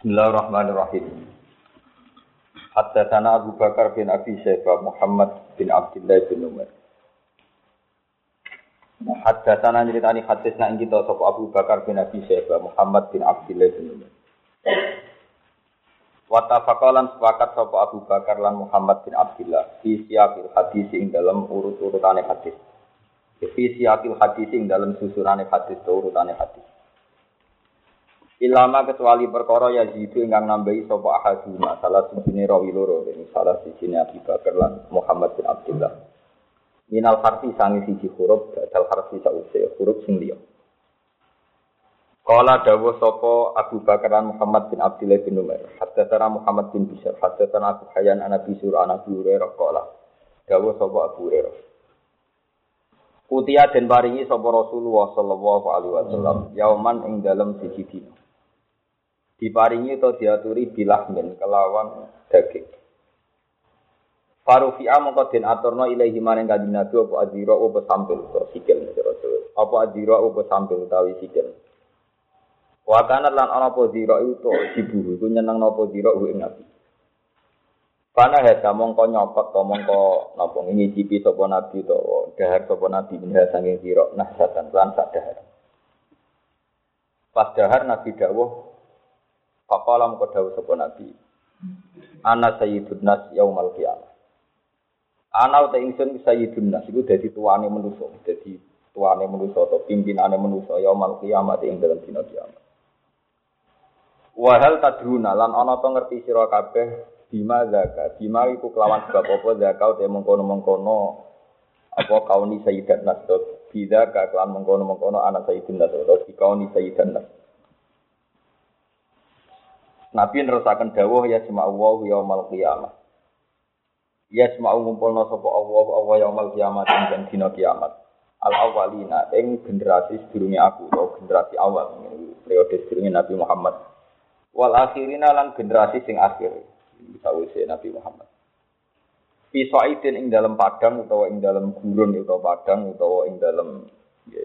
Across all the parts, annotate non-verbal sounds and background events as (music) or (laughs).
Bismillahirrahmanirrahim. Haddatsana Abu Bakar bin Abi Syaibah Muhammad bin Abdullah bin Umar. Haddatsana nyeritani hadis nak kita sapa Abu Bakar bin Abi Syaibah Muhammad bin Abdullah bin Umar. Watafakalan sepakat sapa Abu Bakar lan Muhammad bin Abdullah fi siyaqil hadis ing dalam urut-urutane hadis. Fi siyaqil hadis ing dalam susunane hadis urutane hadis. Ilama kecuali perkara ya jitu ingkang nambahi sapa ahaduna salah sijine rawi loro ini salah sijine Abu Bakar lan Muhammad bin Abdullah. Minal harfi sangi siji huruf dal harfi sause huruf sing liya. Kala dawuh sapa Abu Bakar lan Muhammad bin Abdullah bin Umar. Haddatsana Muhammad bin Bishr, haddatsana Abu Hayyan an Abi Surah an Abi Hurairah qala. Dawuh sapa Abu Hurairah. Utia den paringi sapa Rasulullah sallallahu alaihi wasallam yauman ing dalem siji dina. Diparingi atau diaturi bilahmin kelawan daging. Farufi'a mongko den aturno ilahi maring kanjeng Nabi apa adira apa sampil to sikil apa adira apa sampil utawi sikil. Wa kana lan ana apa dira itu to dibuhu iku nyeneng napa dira ing Nabi. Pana hada mongko nyopot to mongko napa ngicipi sapa Nabi to dahar sapa Nabi minha saking dira nah satan lan sak dahar. Pas dahar Nabi dawuh Faqala mengko dawuh sapa Nabi. Ana sayyidun nas yaumal qiyamah. Ana uta ingsun sayyidun nas iku dadi tuane manusa, dadi tuane manusa atau pimpinane manusa yaumal qiyamah ing dalam dina kiamat. Wa hal tadruna lan ana to ngerti sira kabeh bima zaka. Bima iku kelawan sebab apa zaka uta mengkono-mengkono apa kauni sayyidat nas to bida ka kelawan mengkono-mengkono anak sayyidun nas atau kauni sayyidan nas. Nabi nerusaken dawuh ya sema'u yaumal qiyamah. Ya sema'u ngumpulna sapa Allah Allah yaumal qiyamah ing dina kiamat. Al awalina ing generasi sedurunge aku atau generasi awal periode sedurunge Nabi Muhammad. Wal akhirina lan generasi sing akhir. Sawise Nabi Muhammad. Pisaidin ing dalam padang utawa ing dalam gurun utawa padang utawa ing dalam ya,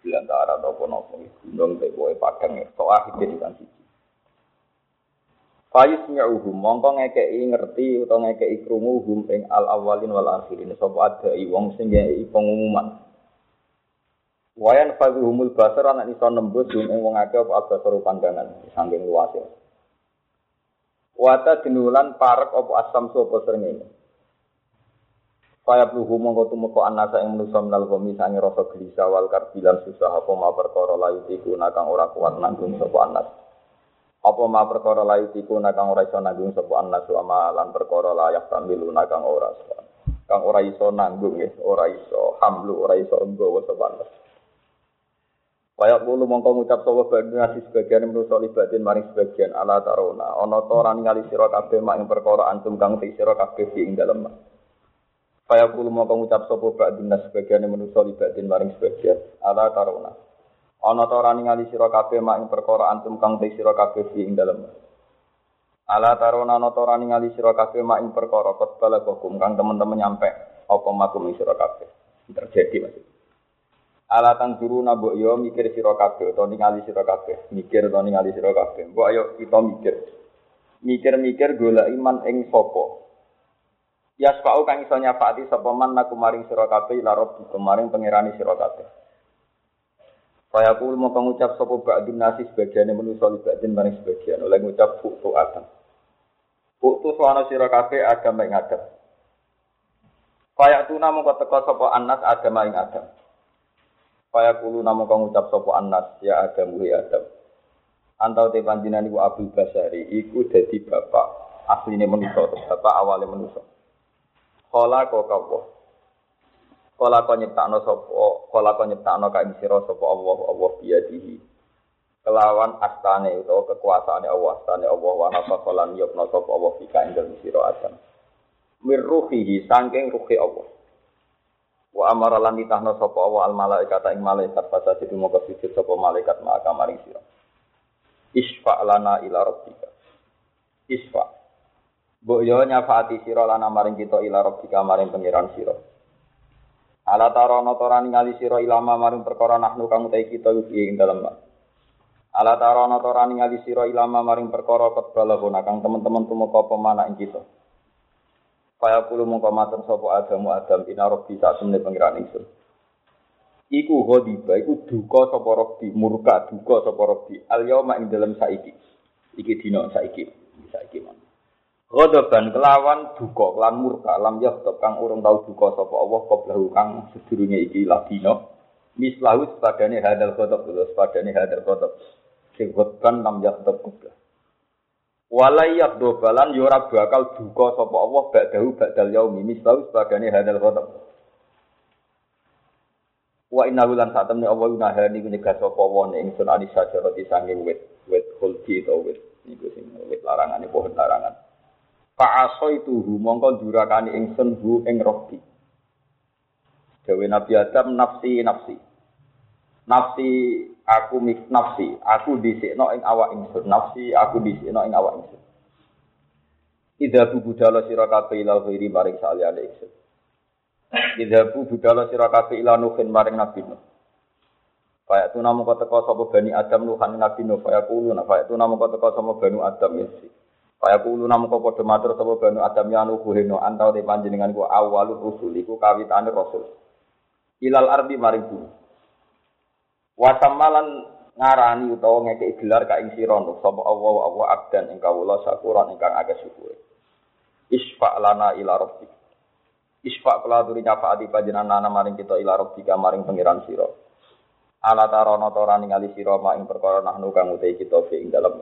belantara atau apa-apa gunung tekoe padang ya. Soal hidin kan siji. Fayus nyauhum, mongko ngekei ngerti utawa ngekei krungu hum ing al awalin wal akhirin. Sopo ada wong sing ngekei pengumuman. Wayan fazuhumul basar anak iso nembus hum ing wong akeh apa abasaru pandangan sangking luas ya. Wata dinulan parek apa asam sopo srengenge. Faya pluhu mongko tumeka anasa ing manusa menal gomi sange rasa gelisah wal karbilan susah apa ma perkara layu iku nakang ora kuat nanggung sapa anas. Apa ma perkara layu iku nakang ora iso nanggung sapa anas wa ma lan perkara layak tamilu nakang ora iso kang ora iso nanggung ya ora iso hamlu ora iso nggawa sapa anas Kaya kulo mongko ngucap sapa nasi sebagian manusa libatin maring sebagian ala tarona. Ana ta ora ningali sira kabeh mak ing perkara antum kang te sira kabeh ing dalem Kaya kulo mongko ngucap sapa nasi sebagian manusa libatin maring sebagian ala tarona ana ta ora ningali sira kabeh mak ing perkara antum kang te sira kabeh ing dalem. Ala tarona ana ta ora ningali sira kabeh mak ing perkara kot balakum kang teman-teman nyampe apa makum sira kabeh? Terjadi mas. Ala tang guru nabok yo mikir sira kabeh utawa ningali sira kabeh. Mikir utawa ningali sira kabeh. Mbok ayo kita mikir. Mikir-mikir golek iman ing sapa? Ya sepau kang iso nyafaati sapa man naku maring sira kabeh rabbi kemaring pangerani sira kabeh Saya pun mau mengucap sopo ba'dun nasi sebagian yang menuso libadin maring sebagian oleh mengucap buktu adam. Buktu suwana sira kabeh adam ing adam. Kaya tuna mongko teko sopo anas adam ing adam. Kaya kulu namo kang ngucap sopo anas ya adam wi adam. Antau te panjinan iku Abdul Basari iku dadi bapak asline manusa bapak awale manusa. Kala kawo. Kala kau nyiptakno sopo, kala kau nyiptakno kain siro sopo Allah Allah biadihi. Kelawan astane utawa kekuasaane Allah astane Allah wa nafakolan yopno sopo Allah fika ing dalem siro adam. Mirruhihi sangking ruhi Allah. Wa amara lan ditahno sopo Allah al malaikat ing malaikat pada situ moko sujud sopo malaikat maka maring siro. Isfa lana ila rabbika. Isfa. Mbok yo nyafaati sira lana maring kita ila rabbika maring pangeran sira. Ala tarono tora ningali sira ilama maring perkara nahnu kang utai kita iki ing dalem. Ala tarana tarani ngali sira ilama maring perkara ketbalahun kang teman-teman tumeka pemana ing kita. Kaya kulo mongko matur sapa Adamu Adam ina robbi sak temne pangeran ingsun. Iku ghadiba iku duka sapa robbi murka duka sapa robbi al yauma ing dalem saiki. Iki dina saiki saiki man. Ghadaban kelawan duka kelan murka lam yahtab kang urung tau duka sapa Allah qablahu kang sedurunge iki lah dina. Mislahu sepadane hadal ghadab sepadane hadal ghadab. Sing ghadban lam yahtab qablahu. Walai yakdo balan yora ya bakal duka sapa Allah ba'dahu ba'dal yaumi mislahu sebagane hadal khotam. Wa inna lan satemne Allah nahani ku nyegah sapa wa ning ingsun ani sajarati sange wit wit khuldi to wit niku sing wit larangane pohon larangan. Fa asaituhu mongko durakani ingsun hu ing rohbi. Dewe Nabi Adam nafsi nafsi. Nafsi aku mik nafsi, aku dhisikno ing awak ingsun. Nafsi aku dhisikno ing awak ingsun. Idza bu budala sira kabeh ila ghairi maring saliyane ingsun. Idza bu budala sira kabeh ila nuhin maring nabi Nuh. Kaya tu namu kau sapa bani Adam nuhan nabi Nuh. Kaya kulu nah kaya tu namu kau sapa bani Adam yasi. Kaya kulu namu kau padha matur sapa bani Adam ya nuh heno antau de panjenengan ku awalul rusul iku kawitane rasul. Ilal ardi maring bumi. Wasamalan ngarani utawa ngekek gelar ka ing sira sapa Allah wa Allah abdan ing kawula syakuran ingkang agak syukur. Isfa lana ila rabbik. Isfa kula aturi nyafaati panjenengan maring kita ila rabbika maring pangeran sira. Ala tarana tora ningali sira ma ing perkara nahnu kang utai kita fi ing dalem.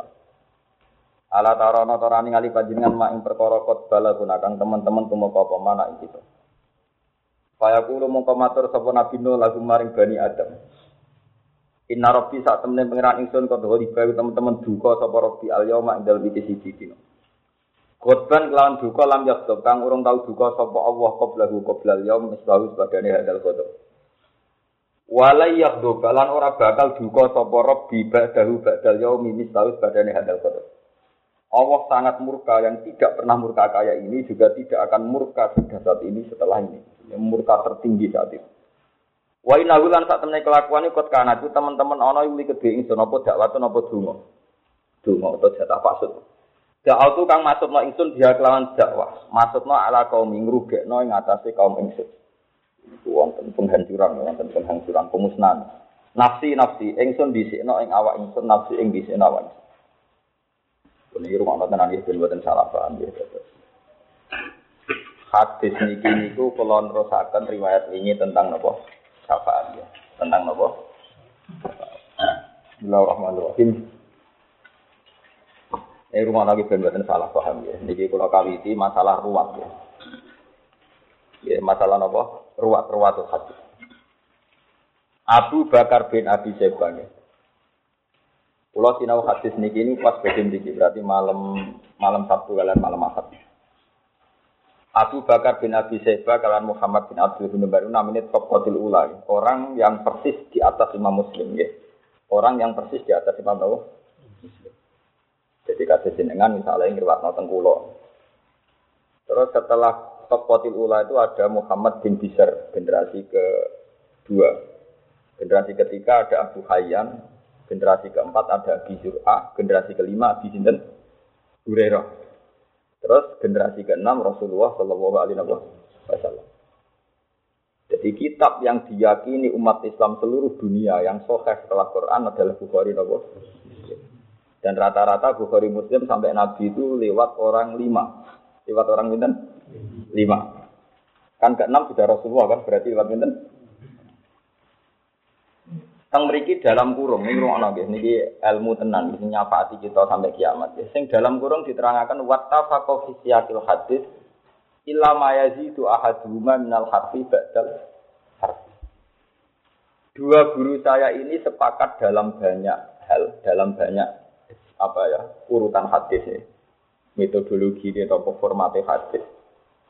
Ala tarana tora ningali panjenengan ma ing perkara kot bala teman-teman tumeka apa mana ing kita. Faya kulo mongko matur sapa nabi Nuh lagu maring Bani Adam. Inna rabbi saat temen pengiran ingsun kau tuh dibawi teman-teman duka sapa rabbi al yauma ing dalem iki siji dina. Khotban kelawan duka lam yaktub kang urung tau duka sapa Allah qablahu qablal yaum misbahu sebagane hadal khotob. Walai yakdo lan ora bakal duka sapa rabbi ba'dahu ba'dal yaumi misbahu sebagane hadal khotob. Allah sangat murka yang tidak pernah murka kayak ini juga tidak akan murka saat ini setelah ini. Yang murka tertinggi saat itu. Wa inna lan sak temene kelakuan ikut kana ku teman-teman ana yuli kedhe ingsun apa dakwah apa donga. Donga atau jatah pasut. Dakwah tu kang maksudno ingsun dia kelawan dakwah. Maksudno ala kaum ngrugekno ing atase kaum ingsun. Iku wonten penghancuran, wonten penghancuran, pemusnahan. Nafsi nafsi ingsun dhisikno ing awak ingsun nafsi ing dhisikno awak ingsun. Ini rumah tenan ya ben boten salah paham ya. Hadis niki niku kula nerusaken riwayat ini tentang napa? syafaat ya. Tentang apa? Bismillahirrahmanirrahim. Ini rumah lagi benar salah paham ya. Niki kalau kawiti masalah ruwat ya. Ya masalah apa? Ruwat ruwat hadis. Abu Bakar bin Abi Sebang ya. Pulau sinau hadis niki ini pas bedin niki berarti malam malam Sabtu kalian malam Ahad. Abu Bakar bin Abi Syaibah kalian Muhammad bin Abdul bin Baru namanya top kotil ulai. Orang yang persis di atas Imam Muslim ya. Orang yang persis di atas Imam Muslim. Jadi kata jenengan misalnya yang riwayat nonton kulo. Terus setelah top kotil ula itu ada Muhammad bin Bisar generasi kedua. Generasi ketiga ada Abu Hayyan. Generasi keempat ada Abi Zur'ah. Generasi kelima Abi Sinten Hurairah. Terus generasi ke-6 Rasulullah Shallallahu Alaihi Wasallam. Jadi kitab yang diyakini umat Islam seluruh dunia yang sahih setelah Quran adalah Bukhari Nabi. Dan rata-rata Bukhari Muslim sampai Nabi itu lewat orang lima. Lewat orang minten? Lima. Kan ke-6 sudah Rasulullah kan berarti lewat minten? Teng mriki dalam kurung ini ruang nggih niki ilmu tenan iki nyapati kita sampai kiamat. Sing dalam kurung diterangkan wattafaqo fi siyaqil hadis illa ma yazidu ahaduhuma minal harfi ba'dal harfi. Dua guru saya ini sepakat dalam banyak hal, dalam banyak apa ya, urutan hadis ya. Metodologi atau formatnya hadis.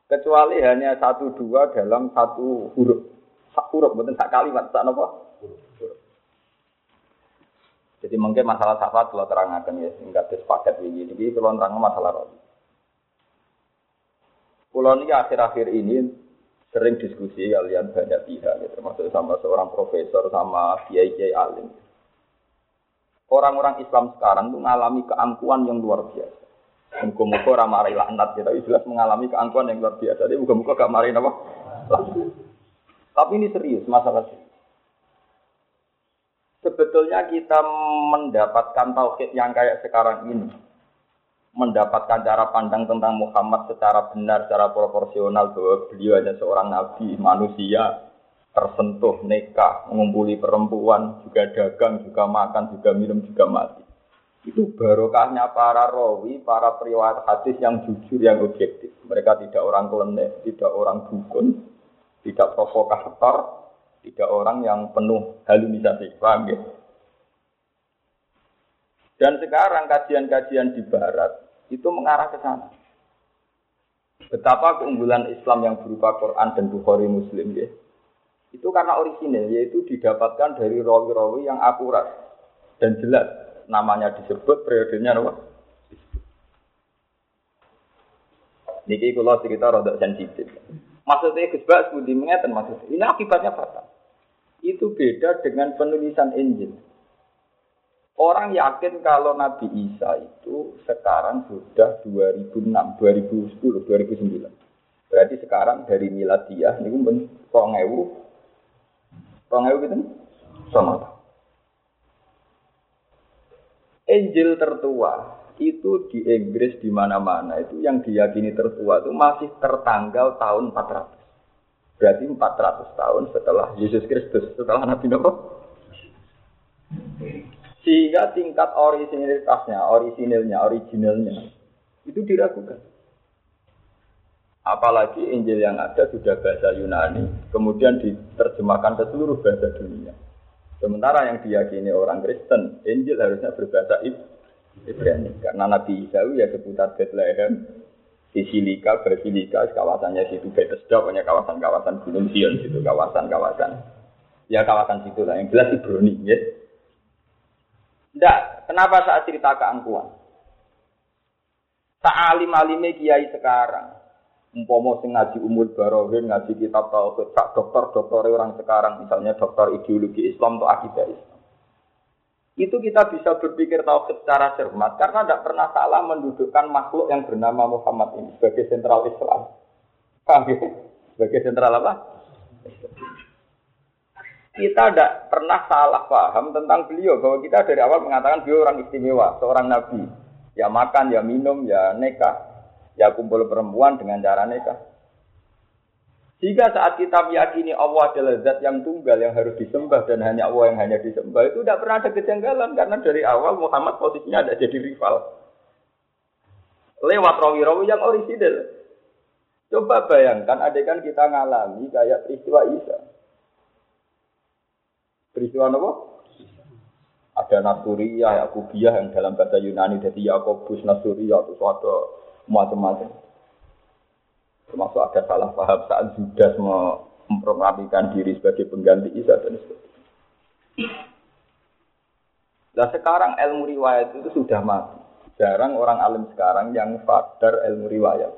Kecuali hanya satu dua dalam satu huruf. Sak huruf, betul sak kalimat, sak apa? Jadi mungkin masalah sahabat kalau terangkan ya, sehingga sepakat begini. Jadi kalau terang masalah roh. Pulau ini akhir-akhir ini sering diskusi kalian banyak pihak, ya, termasuk sama seorang profesor, sama kiai kiai alim. Orang-orang Islam sekarang itu mengalami keangkuhan yang luar biasa. Muka-muka orang marah laknat ya, tapi jelas mengalami keangkuhan yang luar biasa. Jadi muka-muka gak marahin apa? Tapi ini serius masalah serius. Sebetulnya kita mendapatkan tauhid yang kayak sekarang ini, mendapatkan cara pandang tentang Muhammad secara benar, secara proporsional bahwa beliau hanya seorang nabi, manusia, tersentuh, nekah, mengumpuli perempuan, juga dagang, juga makan, juga minum, juga mati. Itu barokahnya para rawi, para periwayat hadis yang jujur, yang objektif. Mereka tidak orang kelenek, tidak orang dukun, tidak provokator, tidak orang yang penuh halusinasi. Paham ya? Dan sekarang kajian-kajian di barat itu mengarah ke sana. Betapa keunggulan Islam yang berupa Quran dan Bukhari Muslim ya itu karena orisinil, yaitu didapatkan dari rawi-rawi yang akurat dan jelas. Namanya disebut, periodenya apa? Niki kalau cerita rada sensitif. Maksudnya Gus Bas Budi maksudnya. Ini akibatnya fatal. Itu beda dengan penulisan Injil. Orang yakin kalau Nabi Isa itu sekarang sudah 2006, 2010, 2009. Berarti sekarang dari miladiah ini pun 2000 Rong ewu gitu sama. Injil tertua itu di Inggris di mana-mana itu yang diyakini tertua itu masih tertanggal tahun 400. Berarti 400 tahun setelah Yesus Kristus, setelah Nabi Nabi. Sehingga tingkat originalitasnya, orisinilnya, originalnya itu diragukan. Apalagi Injil yang ada sudah bahasa Yunani, kemudian diterjemahkan ke seluruh bahasa dunia. Sementara yang diyakini orang Kristen, Injil harusnya berbahasa Ibrani. Karena Nabi Isa ya seputar Bethlehem, Sisilika, Basilika, kawasannya situ Bethesda, punya kawasan-kawasan Gunung Sion, situ kawasan-kawasan. Ya kawasan situ lah, yang jelas Ibrani. Ya. Tidak, kenapa saat cerita keangkuhan? Tak alim-alimnya kiai sekarang, Umpomo sing ngaji umur barohin, ngaji kitab tauhid, sak dokter-dokter orang sekarang, misalnya dokter ideologi Islam atau akidah Islam. Itu kita bisa berpikir tauhid secara cermat karena tidak pernah salah mendudukkan makhluk yang bernama Muhammad ini sebagai sentral Islam. Paham ya? Sebagai sentral apa? Kita tidak pernah salah paham tentang beliau bahwa kita dari awal mengatakan beliau orang istimewa, seorang nabi. Ya makan, ya minum, ya nekah ya kumpul perempuan dengan cara nikah. Jika saat kita meyakini Allah adalah zat yang tunggal yang harus disembah dan hanya Allah yang hanya disembah itu tidak pernah ada kejanggalan karena dari awal Muhammad posisinya ada jadi rival. Lewat rawi-rawi yang orisinil. Coba bayangkan adegan kita ngalami kayak peristiwa Isa. Peristiwa apa? Ada Nasuriyah, Yakubiyah yang dalam bahasa Yunani jadi Yakobus Nasuriyah itu suatu macam-macam. Termasuk ada salah paham saat Judas memproklamasikan diri sebagai pengganti Isa dan sebagainya. Nah sekarang ilmu riwayat itu sudah mati. Jarang orang alim sekarang yang sadar ilmu riwayat.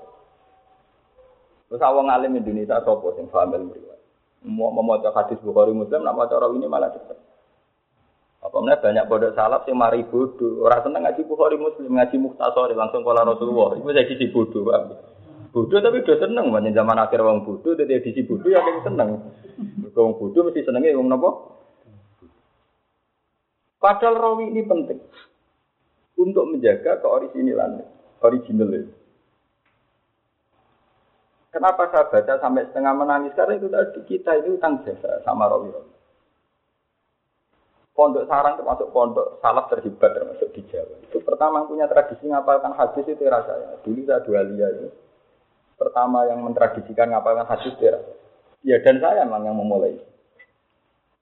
Terus awang alim Indonesia sopo sing paham ilmu riwayat. Mau membaca hadis Bukhari Muslim, nak maca ini malah cepat. Apa mana banyak bodoh salaf sih mari bodoh. Orang seneng ngaji Bukhari Muslim, ngaji Muhtasar langsung pola Rasulullah. Itu jadi bodoh. Bodoh tapi udah seneng, banyak zaman akhir wong bodoh, jadi di si bodoh ya kayak seneng. Wong bodoh mesti senengnya wong nopo. Padahal rawi ini penting untuk menjaga keorisinilan, original itu. Kenapa saya baca sampai setengah menangis? Karena itu tadi kita ini utang jasa sama rawi-rawi. Pondok Sarang termasuk pondok salaf terhebat termasuk di Jawa. Itu pertama punya tradisi ngapalkan hadis itu era saya. Dulu saya dua liya itu. Pertama yang mentradisikan ngapalkan hadis era Ya dan saya memang yang memulai.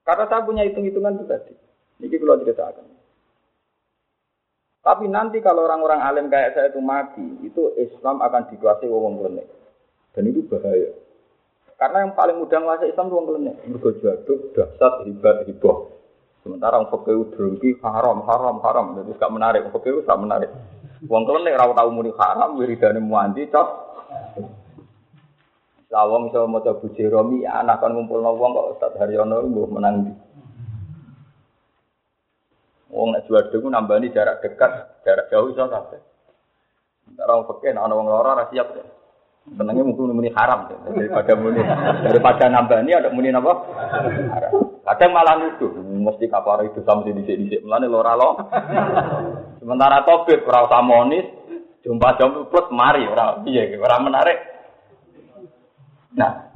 Karena saya punya hitung-hitungan itu tadi. Ini kalau ceritakan. Tapi nanti kalau orang-orang alim kayak saya itu mati, itu Islam akan dikuasai wong klenek. Dan itu bahaya. Karena yang paling mudah menguasai Islam itu wong klenek. Mergo jaduk, dasar, hibat, hibah. Sementara orang fakir drengki haram, haram, haram. Jadi gak menarik. Orang fakir gak menarik. Wong nek ora tau muni haram, wiridane muanti Lawang iso maca buji romi, anak kan ngumpulno wong kok Ustaz Haryono mbuh menang. Wong nek jual ku nambani jarak dekat, jarak jauh iso kabeh. Orang fakir, ana wong lara ora siap. Ya. Senengnya mungkin muni haram daripada muni daripada nambani ada muni apa? Haram. Kadang malah nuduh, mesti kapar itu sama di dhisik-dhisik. Mulane lora lo. Sementara topik ora usah monis, jumpa jam plus mari ora piye ora menarik. Nah,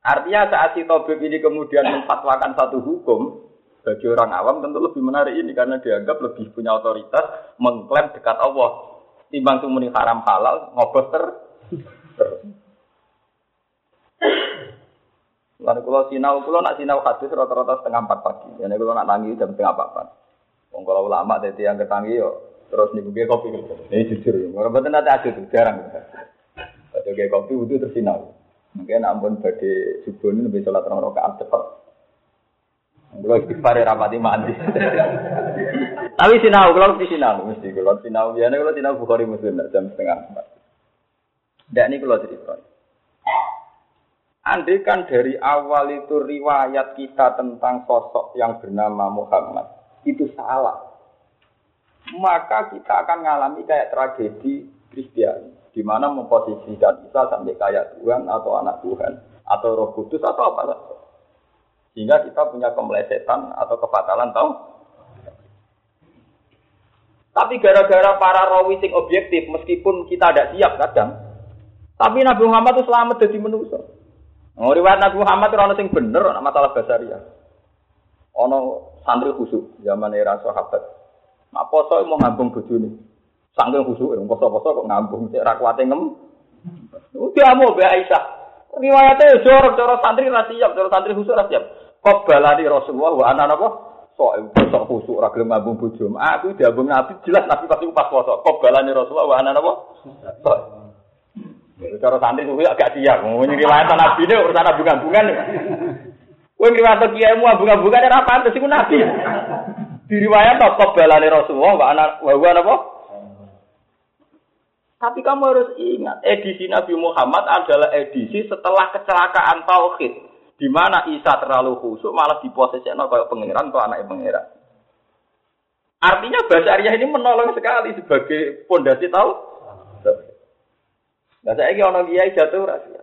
artinya saat si topik ini kemudian memfatwakan satu hukum, bagi orang awam tentu lebih menarik ini karena dianggap lebih punya otoritas mengklaim dekat Allah. Timbang muni haram halal ngobos ter Lalu kalau sinau, kalau nak sinau hadis rata-rata setengah empat pagi. Jadi kalau nak tangi jam setengah empat. Wong kalau ulama jadi yang ketangi yo terus nih gue kopi gitu. Ini jujur. Orang betul nanti ada tuh jarang. Ada gue kopi itu terus sinau. Mungkin ampun bagi subuh ini lebih sholat orang rakaat cepat. Kalau ya rapati mandi. Tapi sinau, kalau mesti sinau, mesti kalau sinau biasanya kalau sinau bukhari muslim jam setengah empat. Tidak ini kalau cerita. Andai kan dari awal itu riwayat kita tentang sosok yang bernama Muhammad itu salah, maka kita akan mengalami kayak tragedi Kristiani, di mana memposisikan Isa sampai kayak Tuhan atau anak Tuhan atau Roh Kudus atau apa saja. Sehingga kita punya kemelesetan atau kefatalan tahu. Tapi gara-gara para rawi sing objektif, meskipun kita tidak siap kadang, tapi Nabi Muhammad itu selamat dari manusia. Oh, riwayat Nabi Muhammad itu sing bener, masalah basaria. Ono santri khusuk zaman era sahabat. Nah, poso mau ngambung bojone. Sangking khusuk, poso-poso kok ngambung, cek ra kuate ngem. Udah mau be Aisyah. Riwayatnya jorok jorok santri ra siap, jorok santri khusuk ra siap. Kok balani Rasulullah wa ana napa? Sok sok khusuk ra gelem ngambung bojom. Aku diambung Nabi jelas Nabi pasti pas poso. Kok balani Rasulullah wa ana napa? Sok Cara santri suwi agak siap. Mau riwayat nabi ini urusan bunga-bungan. Kowe riwayat kiai mu bunga-bungan ora pantes iku nabi. Diriwayat kok balane Rasulullah wa ana wa apa? Tapi kamu harus ingat, edisi Nabi Muhammad adalah edisi setelah kecelakaan tauhid, di mana Isa terlalu khusyuk malah diposisikan kayak pangeran atau anak pangeran. Artinya bahasa Arya ini menolong sekali sebagai pondasi tahu. Saya ini orang kiai jatuh rahasia.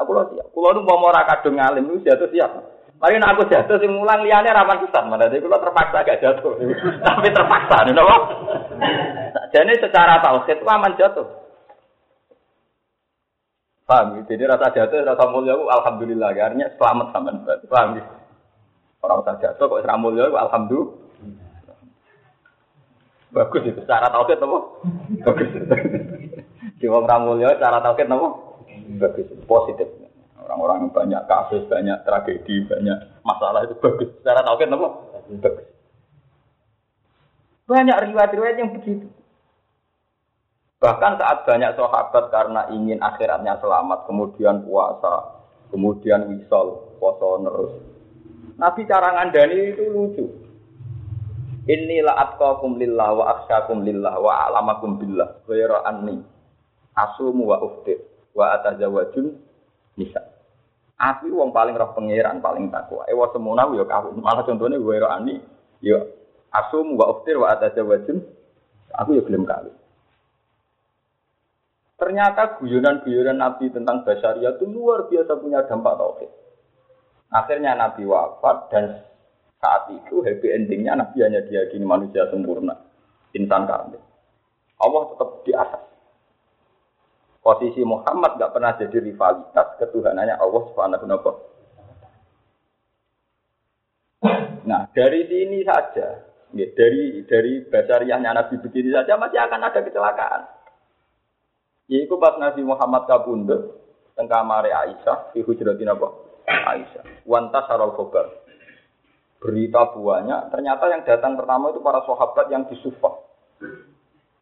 Aku lo siap. Kulo nu mau ora kadung ngalim lu jatuh siap. Mari aku jatuh sing mulang liane rawan pisan. Mana jadi kulo terpaksa gak jatuh. (laughs) Tapi terpaksa nih nopo. Jadi secara tauhid itu aman jatuh. Paham? Jadi rasa jatuh, rasa mulia aku alhamdulillah. Artinya selamat sama Paham? Orang rasa jatuh kok seram mulia aku alhamdulillah. Bagus itu secara tauhid apa? Bagus. Di wong ramulya cara tauhid napa? Bagus, positif. Orang-orang yang banyak kasus, banyak tragedi, banyak masalah itu bagus. Secara tauhid napa? Bagus. Banyak riwayat-riwayat yang begitu. Bahkan saat banyak sahabat karena ingin akhiratnya selamat, kemudian puasa, kemudian wisol, puasa terus. Nabi cara ngandani itu lucu. Inilah atqakum lillah wa akhsyakum lillah wa alamakum billah wa anni asumu wa uftir wa atazawajun nisa. Aku wong paling roh pangeran paling takwa. Ewa semuna yo kawin. Malah contohnya gue roh ani yo asumu wa uftir wa atazawajun aku yo gelem kawin. Ternyata guyonan-guyonan Nabi tentang basaria itu luar biasa punya dampak tauhid. Akhirnya Nabi wafat dan saat itu happy endingnya Nabi hanya diyakini manusia sempurna, insan kamil. Allah tetap di atas. Posisi Muhammad nggak pernah jadi rivalitas ketuhanannya Allah Subhanahu wa Nah, dari sini saja, ya, dari dari basariahnya Nabi begini saja masih akan ada kecelakaan. Yaitu pas Nabi Muhammad kabundut teng kamare Aisyah di hujratin apa? Aisyah. Wanta sarol khobar. Berita buahnya, ternyata yang datang pertama itu para sahabat yang di Sufah.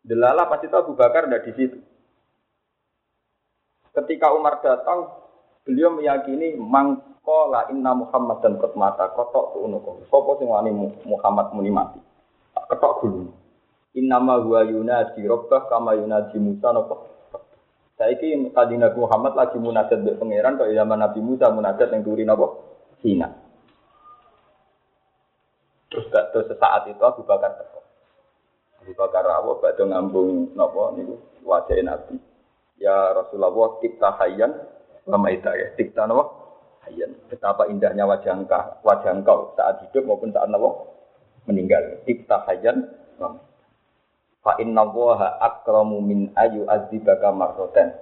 Delala pasti tahu Abu Bakar ada di situ. Ketika Umar datang, beliau meyakini mangkola inna Muhammad dan mata kotok tu unuko. Sopo sing wani Muhammad muni mati. Ketok dulu. Innama huwa yunadi robbah kama yunadi Musa nopo. Saiki tadi Nabi Muhammad lagi munajat mbek pangeran kok zaman Nabi Musa munajat yang turi nopo? Sina. Terus bakdo sesaat itu Abu Bakar teko. Abu Bakar rawuh bakdo ngambung napa niku wajah Nabi. Ya Rasulullah kita hayyan wa maita ya. Tikta napa? Hayyan. Betapa indahnya wajah engkau, wajah engkau saat hidup maupun saat napa? Meninggal. Tikta hayyan. Fa inna waha akramu min ayu azibaka marroten.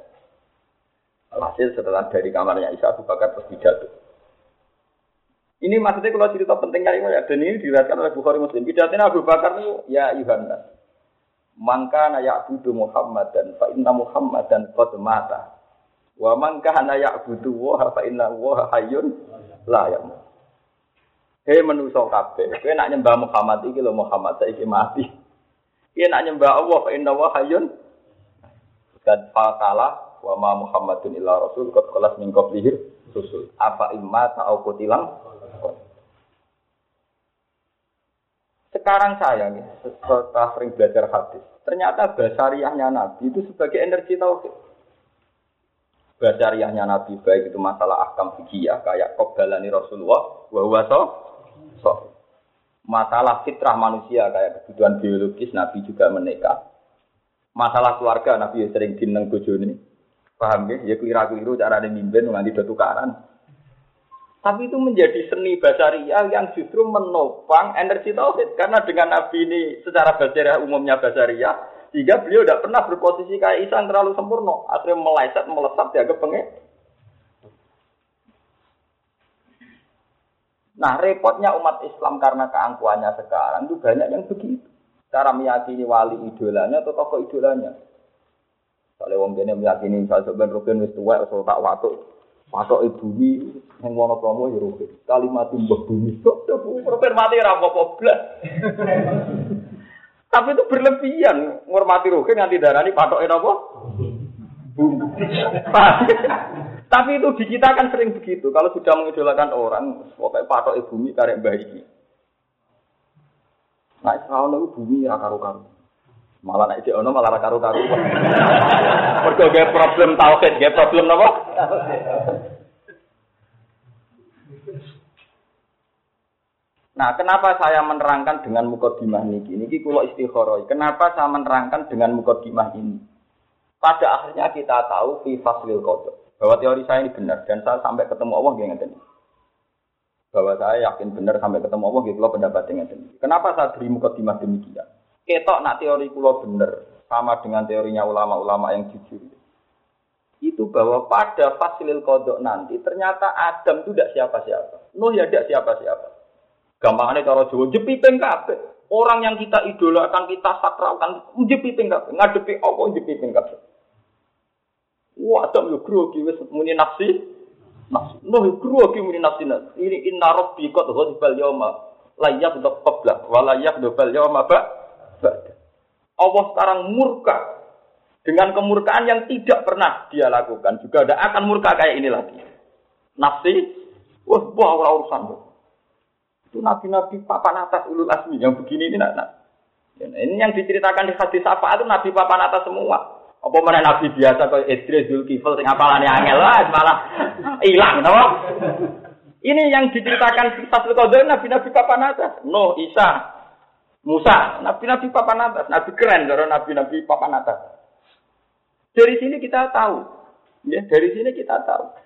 Hasil setelah dari kamarnya Isa Abu Bakar terus pidato. Ini maksudnya kalau cerita pentingnya ini dan ini diriwayatkan oleh Bukhari Muslim. Pidatnya Abu Bakar itu ya Yuhanna. Mangka na ya'budu Muhammad dan fa inna Muhammad dan qad mata. Wa mangka na ya'budu wa fa inna wa hayyun la yamut. Hei manusa kabeh, kowe nak nyembah Muhammad iki lho Muhammad saiki mati. Kowe nak nyembah Allah fa inna wa hayyun dan fakala wa ma Muhammadun illa rasul qad qalas min qablihi rusul. Apa imma ta'au kutilang Sekarang saya nih, setelah sering belajar hadis, ternyata basariahnya Nabi itu sebagai energi tauhid. Basariahnya Nabi baik itu masalah akam fikih kayak kobalani Rasulullah, bahwa so, so. Masalah fitrah manusia kayak kebutuhan biologis Nabi juga menikah. Masalah keluarga Nabi sering dineng bojone. Paham ya? Ya keliru-keliru cara mimpin nganti tukaran. Tapi itu menjadi seni basaria yang justru menopang energi tauhid. Karena dengan Nabi ini secara basaria umumnya basaria, sehingga beliau tidak pernah berposisi kayak Isa yang terlalu sempurna. Akhirnya meleset, melesat, dianggap pengen. Nah repotnya umat Islam karena keangkuhannya sekarang itu banyak yang begitu. Cara meyakini wali idolanya atau tokoh idolanya. Kalau wong kene meyakini misalnya sebenarnya Ruben wis tuwek tak watuk Patok ibu yang mau promo ya rugi. Kalimat mbah bumi. Rugen mati ora apa (laughs) Tapi itu berlebihan ngormati rugi nganti darani patoke napa? Bumi. (laughs) Tapi itu di kita kan sering begitu. Kalau sudah mengidolakan orang, pokoknya patok bumi karek mbah iki. Nah, kalau itu bumi ya karu-karu. Malah nek ono malah karu-karu. Mergo problem tauhid, ge problem napa? Nah, kenapa saya menerangkan dengan mukadimah niki? Niki kula istikharah. Kenapa saya menerangkan dengan mukadimah ini? Pada akhirnya kita tahu fi faslil qadar. Bahwa teori saya ini benar dan saya sampai ketemu Allah nggih ngeten. Bahwa saya yakin benar sampai ketemu Allah nggih kula pendapat ngeten. Kenapa saya beri mukadimah demikian? Ketok nak teori kula benar sama dengan teorinya ulama-ulama yang jujur. Itu bahwa pada fasilil kodok nanti ternyata Adam itu tidak siapa-siapa. Nuh ya tidak siapa-siapa. Gampangnya cara Jawa jepiteng kabeh. Orang yang kita idolakan, kita sakralkan, jepiteng kabeh. Ngadepi apa jepiteng kabeh. Wah, adam yo grogi wis muni nafsi. Nafsi. Noh yo grogi muni nafsi. Ini inna rabbi qad ghadibal yauma la yaghdab qabla wa la yaghdab yauma ba. Allah sekarang murka dengan kemurkaan yang tidak pernah dia lakukan juga tidak akan murka kayak ini lagi. Nafsi, wah, wah urusan. Itu nabi-nabi papan atas ulul asmi yang begini ini nak. ini yang diceritakan di hadis apa itu nabi papan atas semua. Apa mana nabi biasa kayak Idris, Zulkifl, sing apalane angel lah malah hilang, no? Ini yang diceritakan di Fatul Qadar nabi-nabi papan atas. Nuh, Isa, Musa, nabi-nabi papan atas, nabi keren karena nabi-nabi papan atas. Dari sini kita tahu, ya, dari sini kita tahu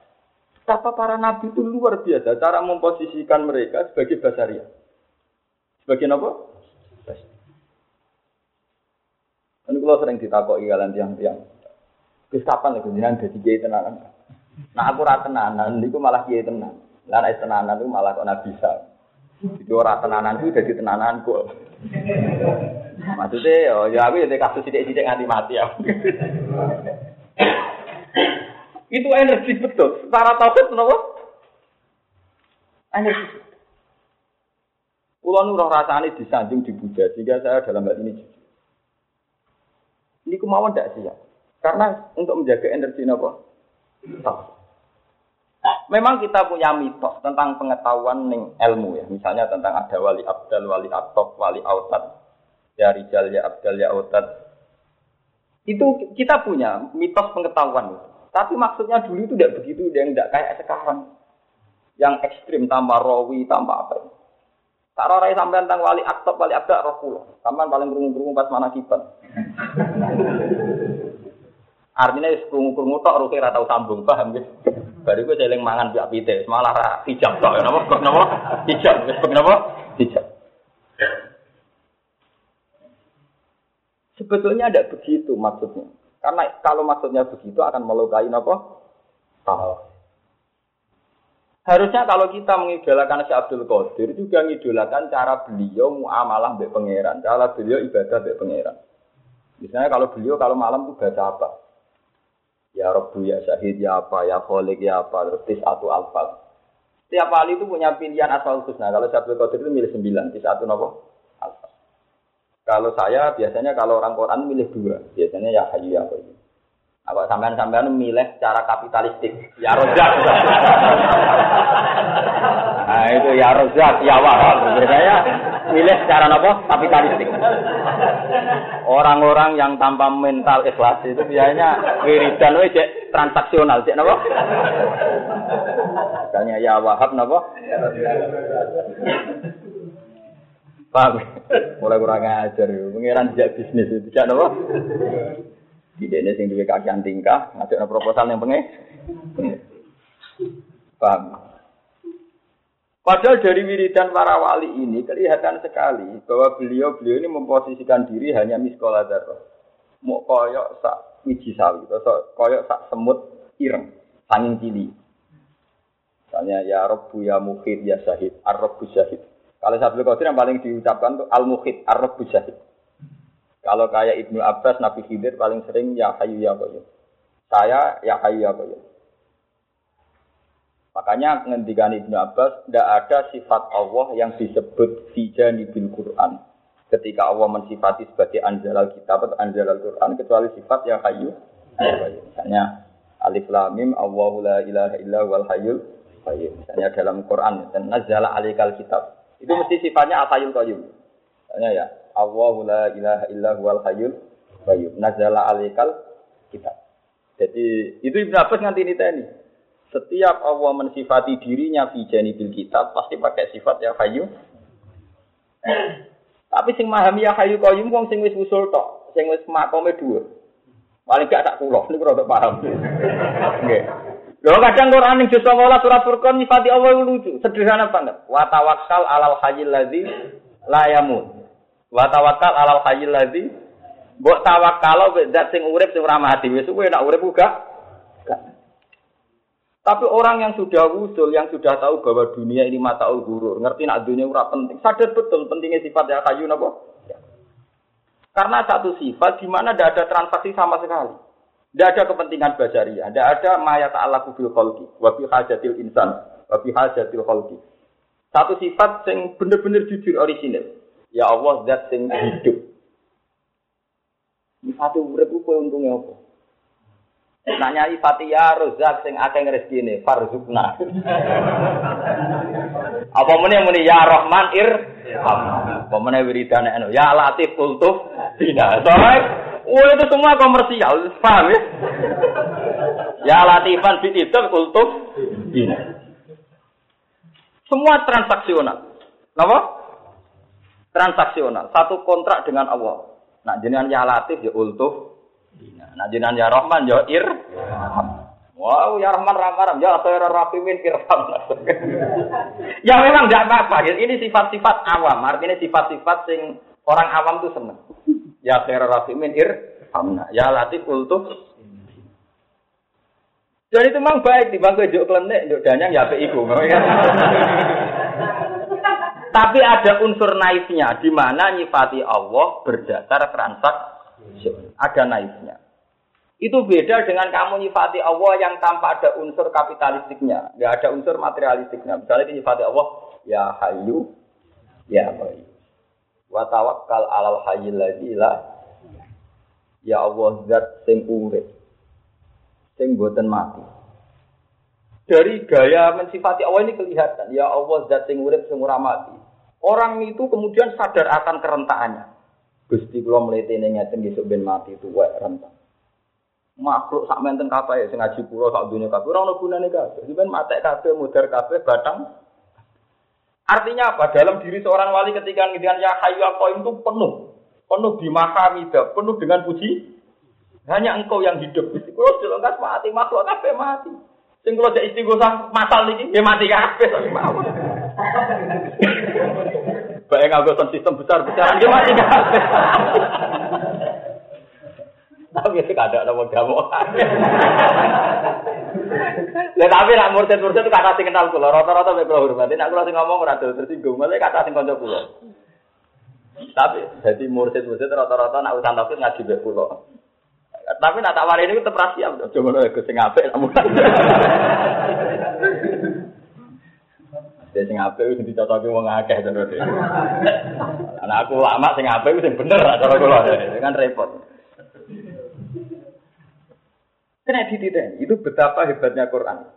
Betapa para nabi itu luar biasa cara memposisikan mereka sebagai basaria. Sebagai apa? Ini kalau sering ditakoki kalian tiang-tiang. Wis kapan lagi jenengan dadi kiai tenanan? Nah aku ora tenanan, niku malah kiai tenan. Lah tenanan itu malah kok nabi bisa. Itu ora itu dadi tenanan kok. Maksudnya, oh, ya aku ya kasus sidik-sidik nganti mati ya. Itu energi betul. Secara tauhid kenapa? Energi. Pulau nurah rasanya disanjung dipuja sehingga saya dalam hal ini jujur. Ini kemauan tidak siap. Karena untuk menjaga energi apa? Tauhid. Memang kita punya mitos tentang pengetahuan ning ilmu ya. Misalnya tentang ada wali abdal, wali atop, wali autad. Ya rijal, ya abdal, ya autad. Itu kita punya mitos pengetahuan. Tapi maksudnya dulu itu tidak begitu, yang tidak kayak sekarang. Yang ekstrim, tambah rawi, tambah apa. Tak ora sampean tentang wali aktab wali abda roh kula. Sampean paling krungu-krungu pas mana kiban. Artinya krungu-krungu tok ruhe ora tau sambung, paham nggih? Bari gue seling mangan biak pite, malah ra hijab tok. Napa? Kok? Hijab, wis napa? Hijab. Sebetulnya ada begitu maksudnya. Karena kalau maksudnya begitu akan melukai apa? Tahu. Harusnya kalau kita mengidolakan si Abdul Qadir juga mengidolakan cara beliau muamalah mbek pangeran, cara beliau ibadah mbek pangeran. Misalnya kalau beliau kalau malam tuh baca apa? Ya Rabbu ya Syahid ya apa ya Kholik ya apa tis satu alfal. Setiap kali itu punya pilihan asal husna. Kalau si Abdul Qadir itu milih sembilan, satu nopo alfal. Kalau saya biasanya kalau orang Quran milih dua, biasanya ya Hayyu ya Qayyum. Apa sampean-sampean milih cara kapitalistik? Ya rozak. (laughs) nah itu ya rozak, ya wahab. Biasanya milih cara apa? Kapitalistik. Orang-orang yang tanpa mental ikhlas itu biasanya wiridan itu cek transaksional, cek napa? Misalnya ya wahab napa? Paham? Mulai kurang ajar, pengiran jejak bisnis itu, cek napa? Di dene sing duwe kakian tingkah, ngajak proposal yang pengen. Paham? Padahal dari wiridan para wali ini kelihatan sekali bahwa beliau-beliau ini memposisikan diri hanya miskola darah. Mau koyok sak wiji sawi, koyok sak semut ireng, sanging cili. Misalnya ya Rabbu ya Muhid ya Syahid, Ar-Rabbu Syahid. Kalau Sabtu Qadir yang paling diucapkan itu Al-Muhid, Ar-Rabbu Syahid. Kalau kayak Ibnu Abbas, Nabi Khidir paling sering ya hayu ya qayyum. Saya ya hayu ya qayyum. Makanya ngendikan Ibnu Abbas, tidak ada sifat Allah yang disebut fijani bil Quran. Ketika Allah mensifati sebagai anjalal kitab atau anjalal Quran, kecuali sifat ya hayu. Misalnya Alif Lam Mim Allahu la ilaha illa wal qayyum. Misalnya dalam Quran dan nazala alikal kitab. Itu mesti sifatnya al hayyul qayyum. Misalnya ya Allahu la ilaha illa huwal hayyul qayyum. Nazala alaikal kitab. Jadi itu Ibnu Abbas nganti ini tadi. Setiap Allah mensifati dirinya fi bil kitab pasti pakai sifat ya hayyu. Tapi sing memahami ya hayyu qayyum wong sing wis usul tok, sing wis makome dua. Paling gak tak kula niku rada paham. Nggih. Lho kadang Quran ning juz 19 surat Furqan nyifati Allah lucu, sederhana banget. Wa tawakkal alal hayyil ladzi la yamut. Wa tawakkal alal hayyil ladzi Mbok tawakal zat sing urip sing ora mati wis kowe nak urip uga. Tapi orang yang sudah usul, yang sudah tahu bahwa dunia ini mata gurur, ngerti nak dunia ora penting, sadar betul pentingnya sifat ya kayu napa? Ya. Karena satu sifat di mana tidak ada transaksi sama sekali. Tidak ada kepentingan bajaria, tidak ada mayat Allah kubil kholki, wabi hajatil insan, wabi hajatil kholki. Satu sifat yang benar-benar jujur orisinil. Ya Allah zat sing hidup. Sifat urip ku kowe untunge apa? Nanya ifati ya rozak sing akeh rezekine farzukna. apa meneh muni ya Rahman ir apa meneh wiridane anu ya Latif kultuf bina. Soalnya Oh itu semua komersial, paham ya? Ya Latifan bitidab kultuf bina. Semua transaksional. Kenapa? transaksional, satu kontrak dengan Allah. Nah, jenengan ya Latif ya ultuh. Nah, jenengan ya Rahman ya ir. Wow, ya Rahman Rahman, ya Khairur Rahimin irham. ya memang tidak apa-apa. Ini sifat-sifat awam, artinya sifat-sifat sing orang awam tuh seneng. Ya Khairur Rahimin irham. Ya Latif ultuh. Jadi itu memang baik di bangku juk klenik, juk danyang ya apik iku. Tapi ada unsur naifnya, di mana nyifati Allah berdasar transaksi. Ada naifnya. Itu beda dengan kamu nyifati Allah yang tanpa ada unsur kapitalistiknya, nggak ada unsur materialistiknya. Misalnya nyifati Allah, ya hayu, ya bayu. Wa tawakkal alal hayyil Ya Allah zat sing urip. Sing boten mati. Dari gaya mensifati Allah ini kelihatan, ya Allah zat sing urip sing ora mati. Orang itu kemudian sadar akan kerentaannya. Gusti kula mletene ngeten besok ben mati itu wae rentan. Makhluk sak menten kabeh sing ngaji kula sak dunya kabeh ora ono gunane kabeh. Sampeyan matek kabeh, mudar kabeh, batang. Artinya apa? Dalam diri seorang wali ketika ngendikan ya hayu itu penuh. Penuh bimahamidah, penuh dengan puji. Hanya engkau yang hidup. Kalau dilengkas mati, makhluk kabeh mati. Sing kula cek istighosah masal iki ya mati kabeh. (laughs) Bae nganggo sistem besar-besaran dia mati kabeh. Tapi itu ada nama kamu. Lah tapi nak murtad-murtad itu kata sing kenal kula, rata-rata mek kula hormati. Nek kula sing ngomong ora tersinggung, malah kata sing kanca kula. Tapi jadi murtad-murtad rata-rata nak urusan tauhid ngaji mek kula. Tapi nak tak warini tetep ra siap. Aja ngono ya sing apik lamun. sing apik wis dicocoki wong akeh to. Anak aku lama sing apik sing bener cara kula. Kan repot. Kena dititeni. Itu betapa hebatnya Quran.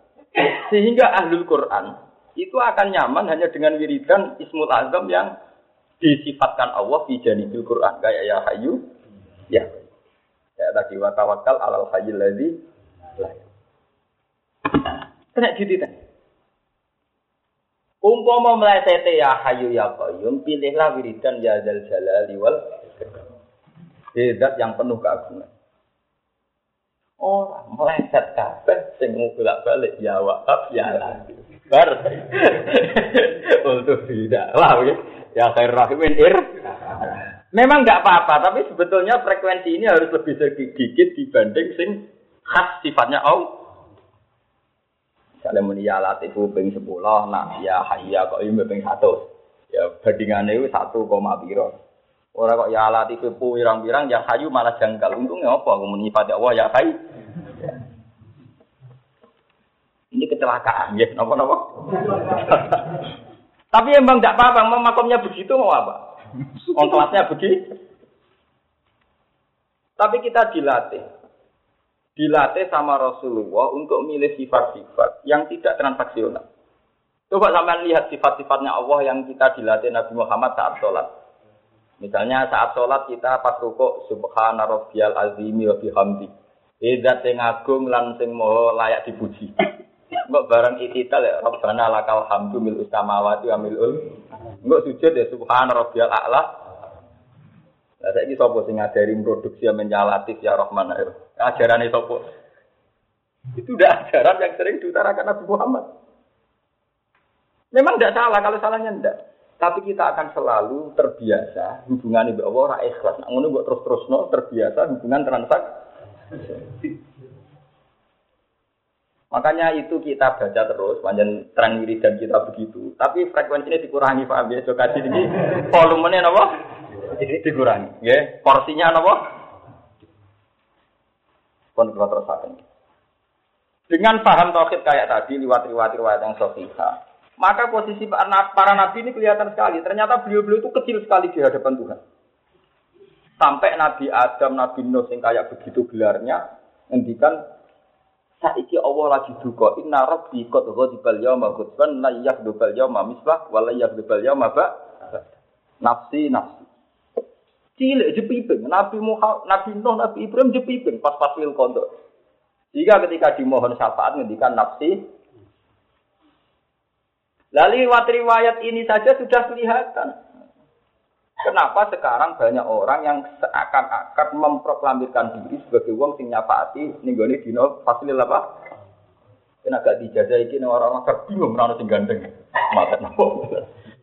Sehingga ahlul Quran itu akan nyaman hanya dengan wiridan Ismul Azam yang disifatkan Allah di janibil Quran. Kayak ya hayu, ya. Ya tadi wa tawakkal alal hayyil ladzi Kena dititeni. Umpama meleset ya hayu ya qayyum, pilihlah wiridan ya zal jalali wal Zat yang penuh keagungan. Orang meleset kabeh sing bolak-balik ya wahab ya lagi. Bar. (laughs) Untuk tidak. Lah ya khair rahimin ir. Memang nggak apa-apa, tapi sebetulnya frekuensi ini harus lebih sedikit dibanding sing khas sifatnya Allah. Misalnya muni ya latifu ping 10, nah ya hayya kok ini ping 100. Ya bandingannya itu 1, piro. Orang kok ya latifu pirang-pirang ya hayu malah janggal. Untungnya apa aku menyifati Allah ya hayyu. Ini kecelakaan, ya, nopo-nopo. (laughs) Tapi emang tidak apa-apa, memang makomnya begitu mau apa? On kelasnya begitu. Tapi kita dilatih. Dilatih sama Rasulullah untuk milih sifat-sifat yang tidak transaksional. Coba sampai lihat sifat-sifatnya Allah yang kita dilatih Nabi Muhammad saat sholat. Misalnya saat sholat kita pas rukuk subhana rabbiyal azimi wa bihamdi. Idat sing agung lan sing maha layak dipuji. Enggak barang itital ya Rabbana lakal hamdu mil ustamawati wa milul. Enggak sujud ya subhana rabbiyal a'la. Lah saiki sapa sing ngajari produksi menyalatif ya Rahman ya. Ajarane sapa? Itu udah ajaran yang sering diutarakan Nabi Muhammad. Memang tidak salah kalau salahnya tidak. Tapi kita akan selalu terbiasa hubungan ibu Allah ora ikhlas. Nah, ngono buat terus-terus no terbiasa hubungan transaksi. Makanya itu kita baca terus, panjang terang dan kita begitu. Tapi frekuensinya dikurangi, Pak Abi. So, kaji ini volumenya apa? Dikurangi. Ya, porsinya apa? Pun terusakan. Dengan paham tauhid kayak tadi, lewat riwayat-riwayat yang sahihah, maka posisi para nabi ini kelihatan sekali. Ternyata beliau-beliau itu kecil sekali di hadapan Tuhan. Sampai Nabi Adam, Nabi Nuh yang kayak begitu gelarnya, ngendikan Saiki Allah lagi duka inna rabbi qad ghadibal yawma ghadban la yakhdubal yawma mislah wa la yakhdubal yawma ba nafsi nafsi cilik jepiping Nabi Muhammad Nabi Nuh Nabi Ibrahim jepiping pas pas wil kondo jika ketika dimohon syafaat ngendikan nafsi Lalu riwayat ini saja sudah kelihatan Kenapa sekarang banyak orang yang seakan-akan memproklamirkan diri sebagai wong sing nyafaati ning gone dina fasilil apa? Kena gak dijajah iki orang-orang bingung ora sing gandeng. Mata napa?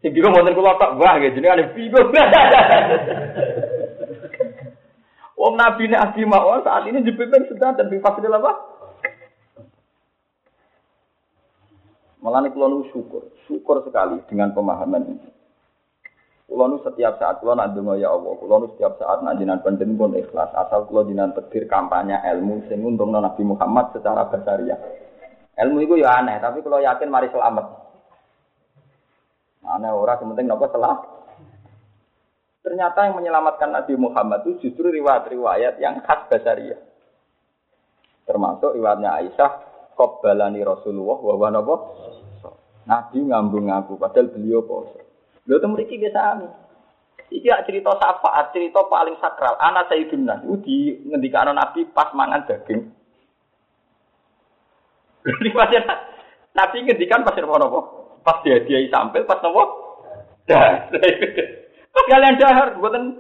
Sing bingung wonten kula tak wah nggih jenenge bingung. (laughs) Nabi ini asli mawon saat ini dipimpin sedang dan di fasilil apa? Malah ini syukur, syukur sekali dengan pemahaman ini. Kulo nu setiap saat kulo nak donga ya Allah, kulo nu setiap saat nak jinan penting pun ikhlas. Asal kulo jinan tegir kampanye ilmu sing untungno Nabi Muhammad secara basaria. Ilmu itu ya aneh, tapi kulo yakin mari selamat. Aneh ora penting nopo selah. Ternyata yang menyelamatkan Nabi Muhammad itu justru riwayat-riwayat yang khas basaria. Termasuk riwayatnya Aisyah, Qobbalani Rasulullah wa wa Nabi ngambung aku, padahal beliau poso. Lho temu iki biasa anu. Iki cerita syafaat, cerita paling sakral. Anak Sayyidina itu di ngendikane Nabi pas mangan daging. (laughs) Nabi ngendikan pasir apa? Pas dia dia sampel, pas nopo. Dah. Kalian dahar, buatan.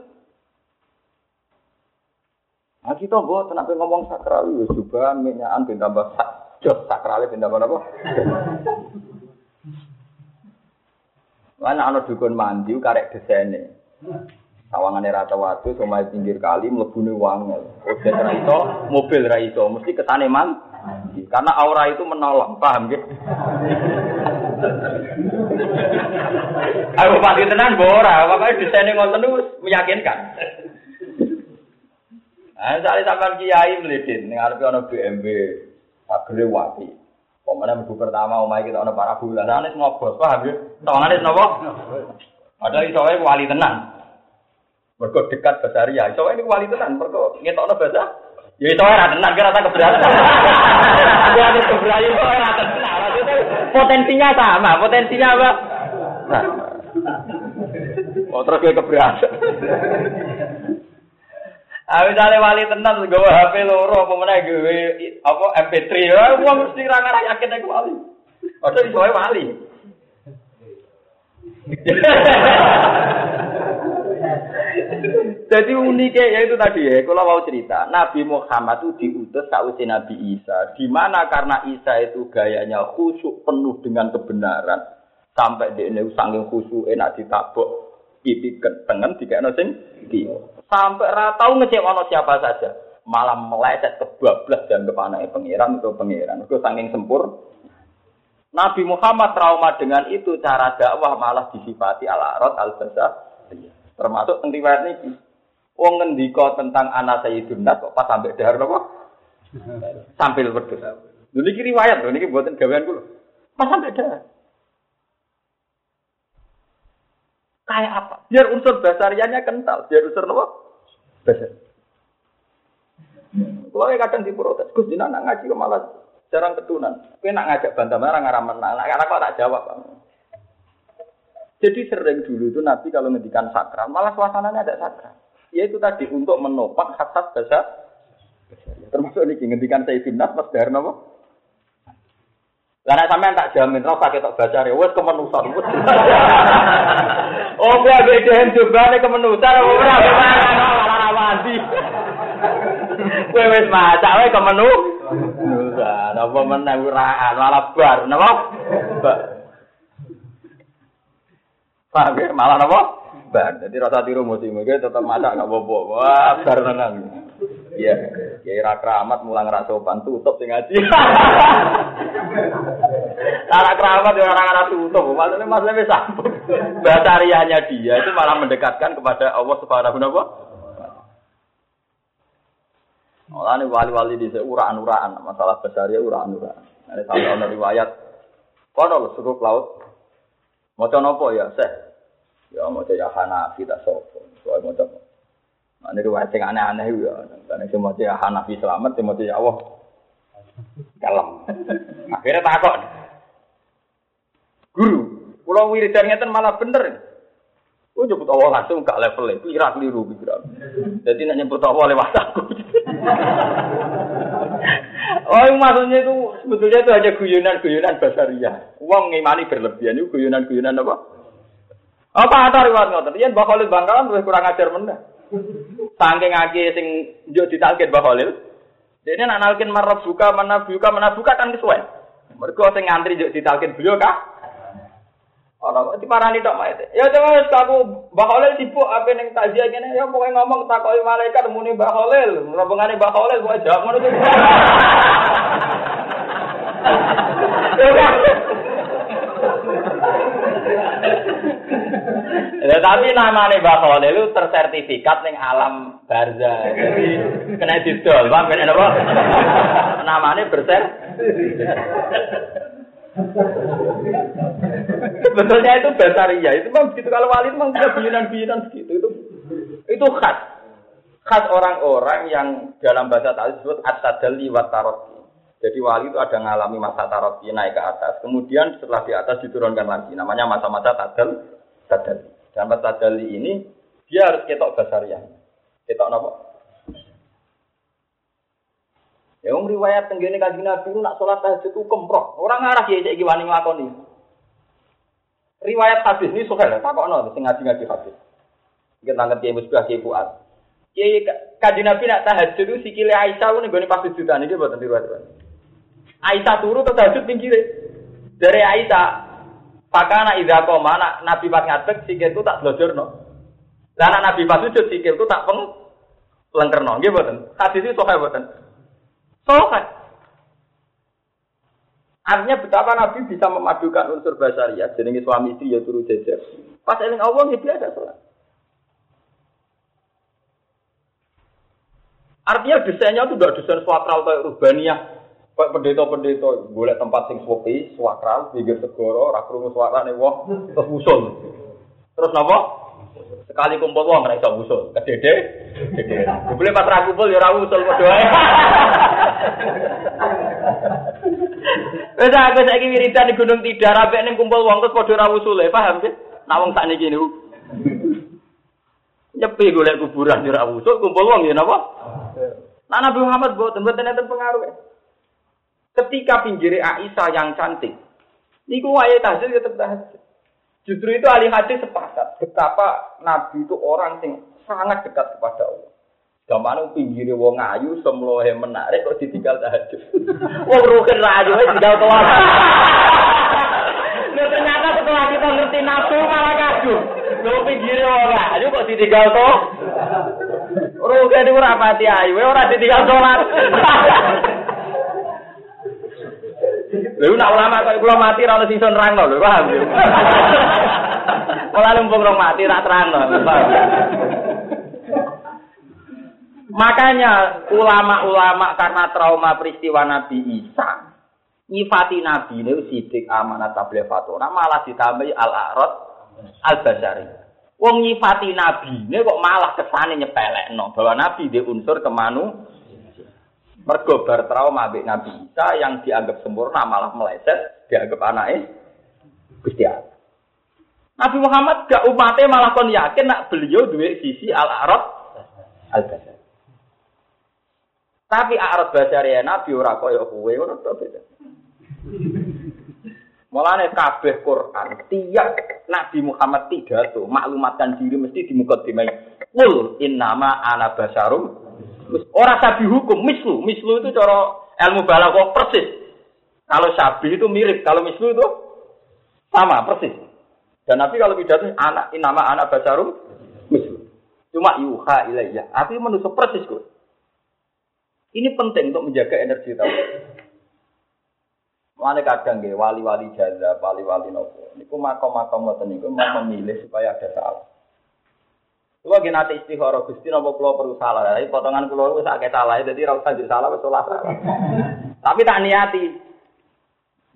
Nah kita buat tenaga ngomong sakral, ya juga minyakan bin tambah sak, jos sakral bin apa? Mana anak dukun mandi, karek desainnya. Sawangane rata waktu, cuma pinggir kali mlebune wangel. Oke ra iso, mobil ra iso, mesti kesane man. Karena aura itu menolong, paham gitu? Aku pasti tenan bora, pokoknya desainnya ngoten itu meyakinkan. Nah, misalnya sampai kiai melidin, nih ada ono BMW, pagere wati. Pemana minggu pertama omah kita ono para bulan, ane ngobos, paham ya? Tawangannya nopo? Ada isowe wali tenan. Mergo dekat basaria, isowe ini wali tenan, mergo ngetokno bahasa. Ya isowe ra tenan, kira tak keberatan. (laughs) Ya keberatan, isowe ra tenan. Potensinya sama, potensinya apa? Nah. Oh, terus gue keberatan. Ah misalnya wali tenan gue HP loro apa meneh gue apa MP3 ya gua mesti ra ngarah yakin aku wali. Ojo iso wali. (laughs) Jadi uniknya ya itu tadi ya, kalau mau cerita, Nabi Muhammad itu diutus sausi Nabi Isa. Di mana karena Isa itu gayanya khusyuk penuh dengan kebenaran, sampai dia ini saking khusyuk enak ditabok, pipi ketengan tiga di sampai ratau ngecek siapa saja, malah meleset kebablas dan kepanai pangeran itu pangeran, itu saking sempur. Nabi Muhammad trauma dengan itu cara dakwah malah disifati al-arad al-basah termasuk tentang riwayat ini Wong ngendika tentang anak Sayyidun Nas kok pas sampai dahar napa? Sambil wedhus. Lho niki riwayat lho niki buatan gawean kula. Pas sampai dahar. Kayak apa? Biar unsur basariannya kental, biar unsur napa? Basar. Kalau kadang diprotes, Gus Dina nak ngaji kok malah jarang ketunan. Kowe nak ngajak bantah marah ngarah menang, nak kok tak jawab. Jadi sering dulu itu Nabi kalau ngendikan sakral, malah suasananya ada sakral. Yaitu tadi untuk menopang hasad bahasa termasuk ini ngendikan saya dinas mas dar nopo karena sampean tak jamin rasa ketok baca ya wes kemenusan. (laughs) Oh gua beda juga nih kemenusan ora? Ora mandi. (laughs) Kowe wis maca wae kemenu nusa napa meneh uraan malah bar napa Pak, malah napa? bar. Jadi rasa tiru musim itu tetap masak nggak bobo. Wah, bar tenang. Iya, ya ira keramat mulang ra sopan tutup sing ngaji. (laughs) Cara keramat ya orang ora tutup. Maksudnya maksudnya wis sampun. Batariahnya dia itu malah mendekatkan kepada Allah Subhanahu wa ini wali-wali di uraan-uraan masalah besar ya uraan-uraan. Ini sampai ada riwayat. Kono suruh laut. Mau nopo ya, seh. Ya mau ya Hanafi tak sopo. Soal mau coba. Nah, ini riwayat yang aneh-aneh ya. Karena semua ya Hanafi selamat, semua ya Allah kalem. (laughs) Akhirnya takut. Guru, pulau wiridan ngeten malah bener. Oh nyebut Allah langsung gak level itu irak keliru pikiran. Jadi nak nyebut Allah lewat aku. (laughs) oh maksudnya itu sebetulnya itu hanya guyonan-guyonan basaria. Uang ngimani berlebihan itu guyonan-guyonan apa? Apa ada riwayat ngoten? Yen Mbah Khalil Bangkalan luwih kurang ajar meneh. Saking akeh sing yo ditalkin Mbah Khalil. Dene nak nalkin marab buka mana buka mana buka kan kesuwen. Mergo sing ngantri yo ditalkin beliau kah? Ora kok diparani tok mayit. Ya coba aku Mbah Khalil sibuk apa ning takziah kene ya pokoke ngomong takoki malaikat muni Mbah Khalil, rombongane Mbah Khalil kok jawab ngono (laughs) tuh. (laughs) Ya, tapi namanya Mbak Khalil tersertifikat ning alam barza. Jadi (laughs) kena didol, Bang, kena apa? Namanya berser. Sebetulnya itu basaria, itu memang begitu. Kalau wali itu memang punya biyunan-biyunan begitu. Itu itu khas. Khas orang-orang yang dalam bahasa tadi disebut at-tadalli wa Jadi wali itu ada mengalami masa taroti naik ke atas, kemudian setelah di atas diturunkan lagi, namanya masa-masa tadal tadal. Dalam tadali ini dia harus ketok basariah. Ketok apa? Ya wong riwayat tenggene kanjeng Nabi nak salat tahajud itu kemproh. Orang arah ya saiki wani nglakoni. riwayat hadis ini suka lah, tak ono sing ngaji-ngaji hadis. Kita nangkat kiai musbah kiai fuad. Kiai kaji nabi nak tahajud itu sikile Aisyah ini gue pas sujudan ini buatan riwayat. Aisyah turu atau tahajud pinggirnya. Dari Aisyah, pakana idha koma, Nabi pas ngadeg sikilku tak belajar no. Lah Nabi pas sujud sikilku tak peng lengkerno, nggih mboten. Hadis itu sahih mboten. Sahih. Artinya betapa Nabi bisa memadukan unsur basariah, jenenge suami istri ya turu jejer. Pas eling Allah ya biasa sholat. Artinya desainnya itu udah desain swakral kayak urbania. Kayak pendeta-pendeta, boleh tempat sing sepi, swakral, pinggir segoro, rakrungu suarane wah, terus musul. Terus napa? Sekali kumpul wong ora iso musul. Kedede, kedede. Boleh pas ra kumpul ya ora musul padha ae. Wes aku saiki wiridan di Gunung Tidar apik ning kumpul wong terus padha ra usule, paham sih? Nak wong sakniki niku. Nyepi golek kuburan ya ora usul, kumpul wong ya napa? Nah Nabi Muhammad boten boten enten pengaruh. Ketika pinggir Aisyah yang cantik, niku wae tahajud ya tetep tahajud. Justru itu ahli hadis sepakat betapa Nabi itu orang yang sangat dekat kepada Allah. Gamane pinggire wong ayu semlohe menarik kok ditinggal tahajud. (laughs) Wong rugen ra ayu wis tinggal keluar. (laughs) Nah, ternyata setelah kita ngerti nafsu malah kagum. Lho pinggire wong ayu kok ditinggal to? Rugen ora pati ayu, ora ditinggal salat. (laughs) Lha nak ulama kok kula mati ora ono sing iso nerangno lho, paham ya? Ora lumpung rong mati ra terangno. Makanya ulama-ulama karena trauma peristiwa Nabi Isa nyifati Nabi ini sidik amanat tabligh fatura malah ditambahi al-arad al-basari. Wong nyifati Nabi ini kok malah kesane nyepelekno bahwa Nabi di unsur kemanu Mergo bar trauma ambek Nabi Isa yang dianggap sempurna malah meleset, dianggap anaknya Gusti Allah. Nabi Muhammad gak umatnya malah kon yakin nak beliau duwe sisi al-arab al-basar. Tapi arab basari Nabi ora kaya kowe ngono to beda. Mulane kabeh Quran tiap Nabi Muhammad tidak tuh maklumatkan diri mesti di muka dimai. Qul innama ana basarum Orang sabi hukum, mislu. Mislu itu cara ilmu balaghah persis. Kalau sabi itu mirip, kalau mislu itu sama persis. Dan Nabi kalau pidato anak nama anak basarum mislu. Cuma yuha ilayya. Tapi menusuk persis kok. Ini penting untuk menjaga energi tahu. Mana kadang nggih wali-wali jaza, wali-wali nopo. Niku makom-makom ngoten niku memilih supaya ada salah. Kulo ge nate istihara Gusti napa kula perlu salah. Tapi potongan kula wis akeh salah, dadi ora usah salah wis salah. Tapi tak niati.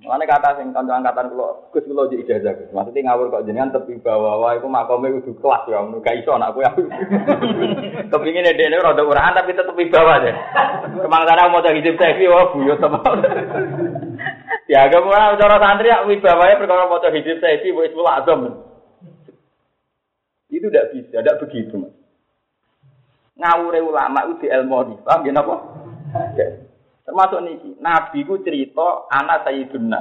Mana kata sing kanca angkatan kula, Gus kula jadi ijazah Gus. Maksudnya ngawur kok jenengan tepi bawah iku makome kudu kelas ya, gak iso anak kowe. Kepingin dene rada uraan tapi tetep tepi bawah aja. Kemang sana mau jadi hidup seksi, wah buyut teman. Ya, kemudian cara santri ya wibawae perkara maca hidup seksi wis mulak azam. Itu tidak bisa, tidak begitu. Mas. Ngawure ulama itu di ilmu paham ya napa? Termasuk niki, Nabi ku cerita anak Sayyiduna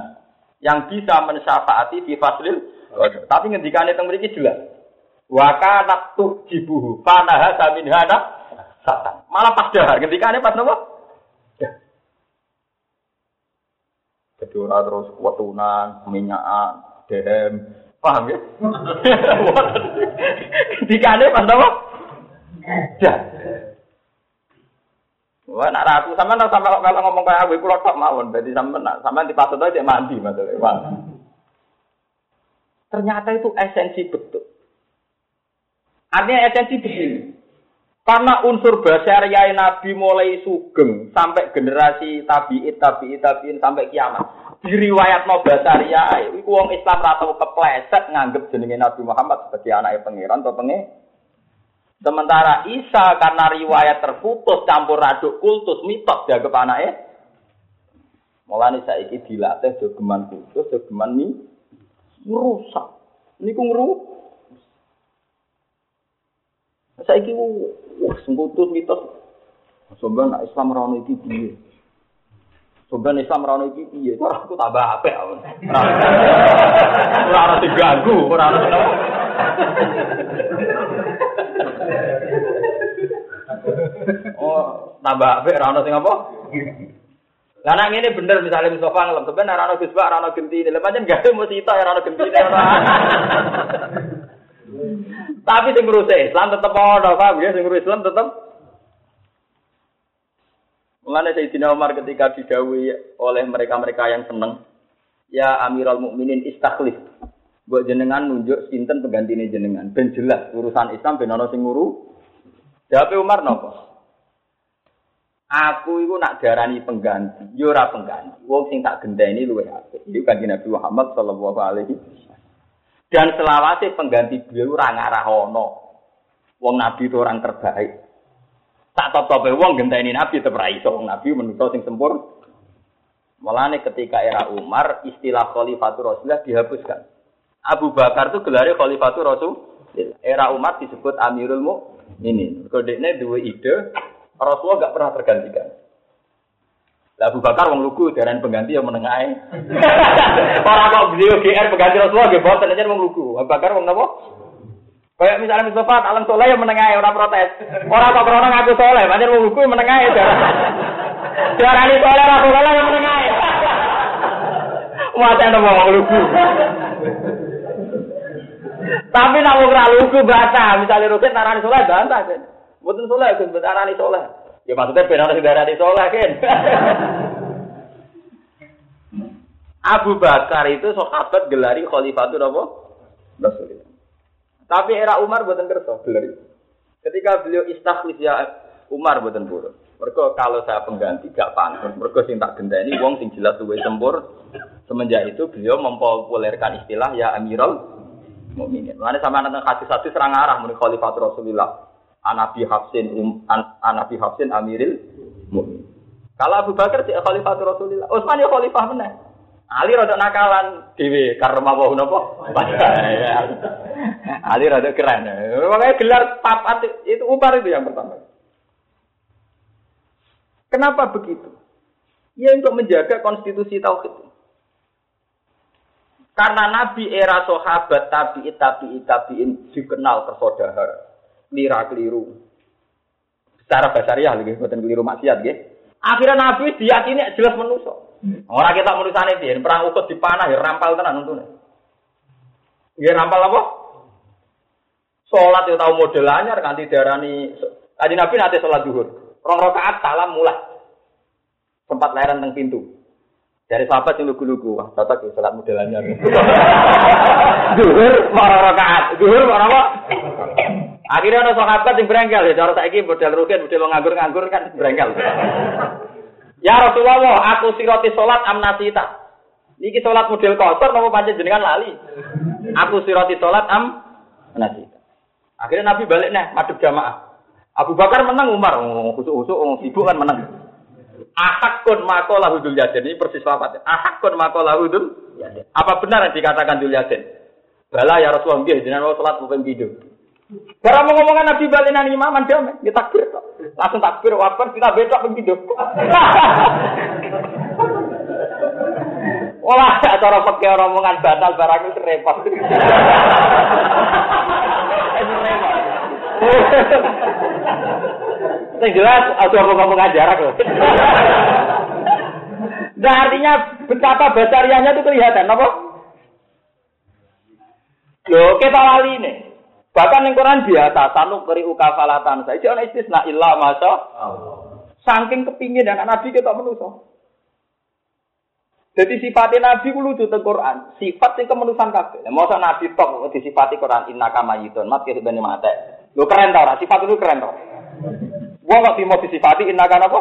yang bisa mensyafaati di faslil tapi ngendikane teng mriki jelas. Wa kana tujibuhu fanaha samin hana satan. Malah pas dahar ngendikane pas napa? Jadi terus wetunan, minyakan, dehem, Paham ya? Dikane pas apa? Ya. Wah, nak ragu sama nak sama kalau ngomong kayak aku, kalau tak mawon, berarti sama nak sama di pasut aja mandi masalah. Ternyata itu esensi betul. Artinya esensi begini. Karena unsur basyariah Nabi mulai sugeng sampai generasi tabi'it, tabi'it, tabi'in sampai kiamat diriwayat no basaria, iku wong Islam rata kepleset nganggep jenenge Nabi Muhammad sebagai anaknya pangeran atau pengen. Sementara Isa karena riwayat terputus campur aduk kultus mitos dianggap anaknya. Mulane saiki dilatih jogeman kultus, jogeman ini rusak. Niku ngru. Saiki wah sengkutus mitos. Sobat Islam ora ono iki piye? Sebenarnya Islam ono iki piye? Ora aku tambah apik aku. Ora ono diganggu, ora ono apa. Oh, tambah apik ora ono sing apa? Lah nek ngene bener misalnya Mustafa ngelem sampean ora ono Gus ora ono gentine. Lah pancen gawe mesti ita ora ono gentine. Tapi sing ngurus Islam tetep ono, paham ya? Sing ngurus Islam tetep Mulane Sayyidina Umar ketika didawi oleh mereka-mereka yang seneng, ya Amirul Mukminin istakhlif. Buat jenengan nunjuk sinten penggantine jenengan. Ben jelas urusan Islam ben ana sing nguru. Jawab Umar nopo? Aku iku nak darani pengganti, yo ora pengganti. Wong sing tak genteni luwih apik. Iku kanjeng Nabi Muhammad sallallahu alaihi Dan selawase pengganti beliau ora ngarah. Wong Nabi itu orang terbaik. Tak top-tope wong genteni Nabi ra iso Nabi menuso sing sempur. Mulane ketika era Umar istilah khalifatur Rasulullah dihapuskan. Abu Bakar itu gelarnya khalifatur Rasul. Era Umar disebut Amirul Mukminin. Kodeknya dua ide Rasulullah gak pernah tergantikan. Lah Abu Bakar wong lugu darah pengganti yang menengahe. (laughs) Orang kok beliau GR pengganti Rasulullah nggih boten aja wong lugu. Abu Bakar wong napa? Kayak misalnya Mustafa alam soleh yang menengah orang protes. Orang kok krono ngaku soleh, banyak mau hukum menengah ya. (laughs) Darah ini soleh, aku soleh yang menengah ya. Mata yang mau lugu. Tapi nak mau lugu bata, misalnya rukin narani soleh bantah kan. Betul soleh kan, betul narani soleh. Ya maksudnya benar darah di soleh kan. Abu Bakar itu sahabat gelari khalifatul apa? Rasulullah. Tapi era Umar buatan kerso, bener. Ketika beliau istakhlif ya Umar buatan buruk. Mereka kalau saya pengganti gak pantas. Mereka sing tak genteni wong sing jelas luwe sempur. Semenjak itu beliau mempopulerkan istilah ya Amirul Mukminin. Mana sama anak hadis hadis serang arah menurut Khalifat Rasulullah. Anabi Hafsin um, an, Anabi Hafsin Amiril Mukminin. Kalau Abu Bakar sih Khalifat Rasulullah. Utsman ya Khalifah mana? Ali rada nakalan dhewe karena mau napa? (laughs) Ali rada keren. Makanya gelar papat itu Umar itu yang pertama. Kenapa begitu? Ya untuk menjaga konstitusi tauhid. Karena Nabi era sahabat tabi'i tabi'i tabi'in dikenal tersaudara. Lira keliru. Secara basariah lagi, bukan keliru maksiat nggih. Akhirnya Nabi diyakini jelas menusuk. Orang kita menurutane piye? Perang ukut dipanah ya rampal tenan untune. Ya rampal apa? Salat itu tahu model anyar darani Tadi Nabi nanti salat zuhur. Rong rakaat salam mulai. Sempat lahiran teng pintu. Dari sahabat yang lugu-lugu, wah cocok ya salat model anyar. (laughs) Zuhur rakaat, zuhur marang apa? Akhirnya ada sahabat yang berengkel ya, cara saiki model rugen, model nganggur-nganggur kan berengkel. Ya Rasulullah, aku siroti sholat amnasita. Niki sholat model kotor, mau pancen jenengan lali. Aku siroti sholat am amnasita. Akhirnya Nabi balik nih, madep jamaah. Abu Bakar menang, Umar usuk-usuk, oh, sibuk kan menang. Ahakun makola hudul yaden ini persis lapat. Ahakun makola hudul yaden. Apa benar yang dikatakan dul yaden? Bala ya Rasulullah, dia jenengan sholat bukan tidur. Barang mau ngomongkan Nabi balik nang imaman damai, ya takbir kok. Langsung takbir wafat kita besok begitu. Wah, cara pakai omongan batal barang itu repot. Yang jelas, aku mau ngomong jarak loh. Nah, artinya betapa besarnya itu kelihatan, apa? Loh, kita lali nih. Bahkan yang Quran biasa, sanu keri ukafalatan saya. Jangan istisna ilah masa. Saking kepingin dan Nabi kita menuso. Jadi sifatnya Nabi ku lucu teng Quran. Sifat yang kemenusan kabeh. Nah, masa Nabi tok disifati Quran inna kama yidun. Mas kira bani mate. Lu keren tau Sifat itu keren tau. Wong kok mau disifati inna kana apa?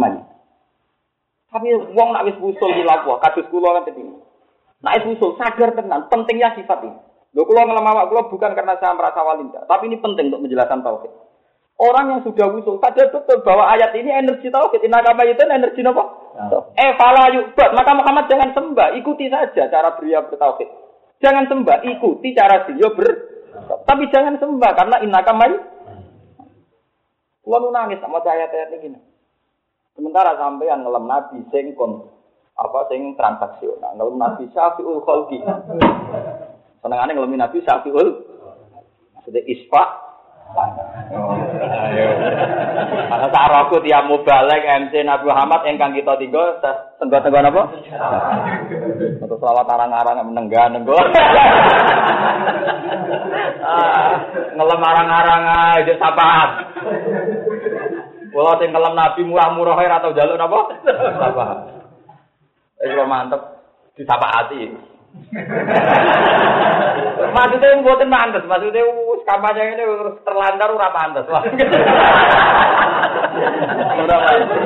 Mani. Tapi wong nak wis usul di laku, kados kula kan tadi. Nak wis usul sadar tenan pentingnya sifat ini. Lho kula ngelama kula bukan karena saya merasa walinda, tapi ini penting untuk menjelaskan tauhid. Orang yang sudah usul sadar betul bahwa ayat ini energi tauhid. Inna kama itu energi apa? Eh fala yubat, maka Muhammad jangan sembah, ikuti saja cara beliau bertauhid. Jangan sembah, ikuti cara beliau ber tapi jangan sembah karena inna kama Kulo nangis sama ayat-ayat ini. Sementara sampean ngelem nabi sing kon apa sing transaksional, ngelem nabi syafiul khalqi. Senengane ngelem nabi syafiul maksudnya isfa. Ana saroku tiap mubalek MC Nabi Muhammad ingkang kita tinggal tenggo-tenggo napa? Atau selawat arang-arang menenggah nenggo. Ah, ngelem arang-arang aja sapaat. Kula sing kelem Nabi murah-murah ora tau njaluk napa? Sapaat. Wis mantep disapaati. Maksudnya mboten mantes, maksudnya wis kampanye ini terus terlantar ora pantes. Pantes. Ora pantes.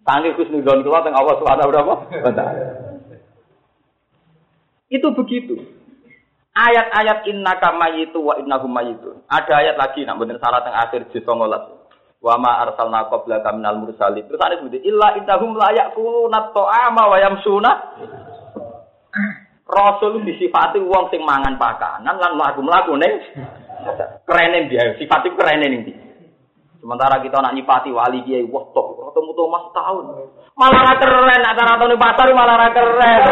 Tangi kusnudon kula teng Allah Subhanahu taala. Itu begitu. Ayat-ayat innaka mayitu wa innahum mayitun. Ada ayat lagi nak bener syarat yang akhir juz 19. Wa ma arsalna qablaka minal mursalin. Terus ada sebut illa innahum la yaquluna ta'ama wa yamsuna. Rasul disifati wong sing mangan pakanan lan mlaku-mlaku ning kerene dia, sifat itu kerene ning Sementara kita nak nyipati wali kiai, wah tok, ketemu tuh mas tahun. Malah ra keren, rata-rata ning pasar malah ra keren. (laughs)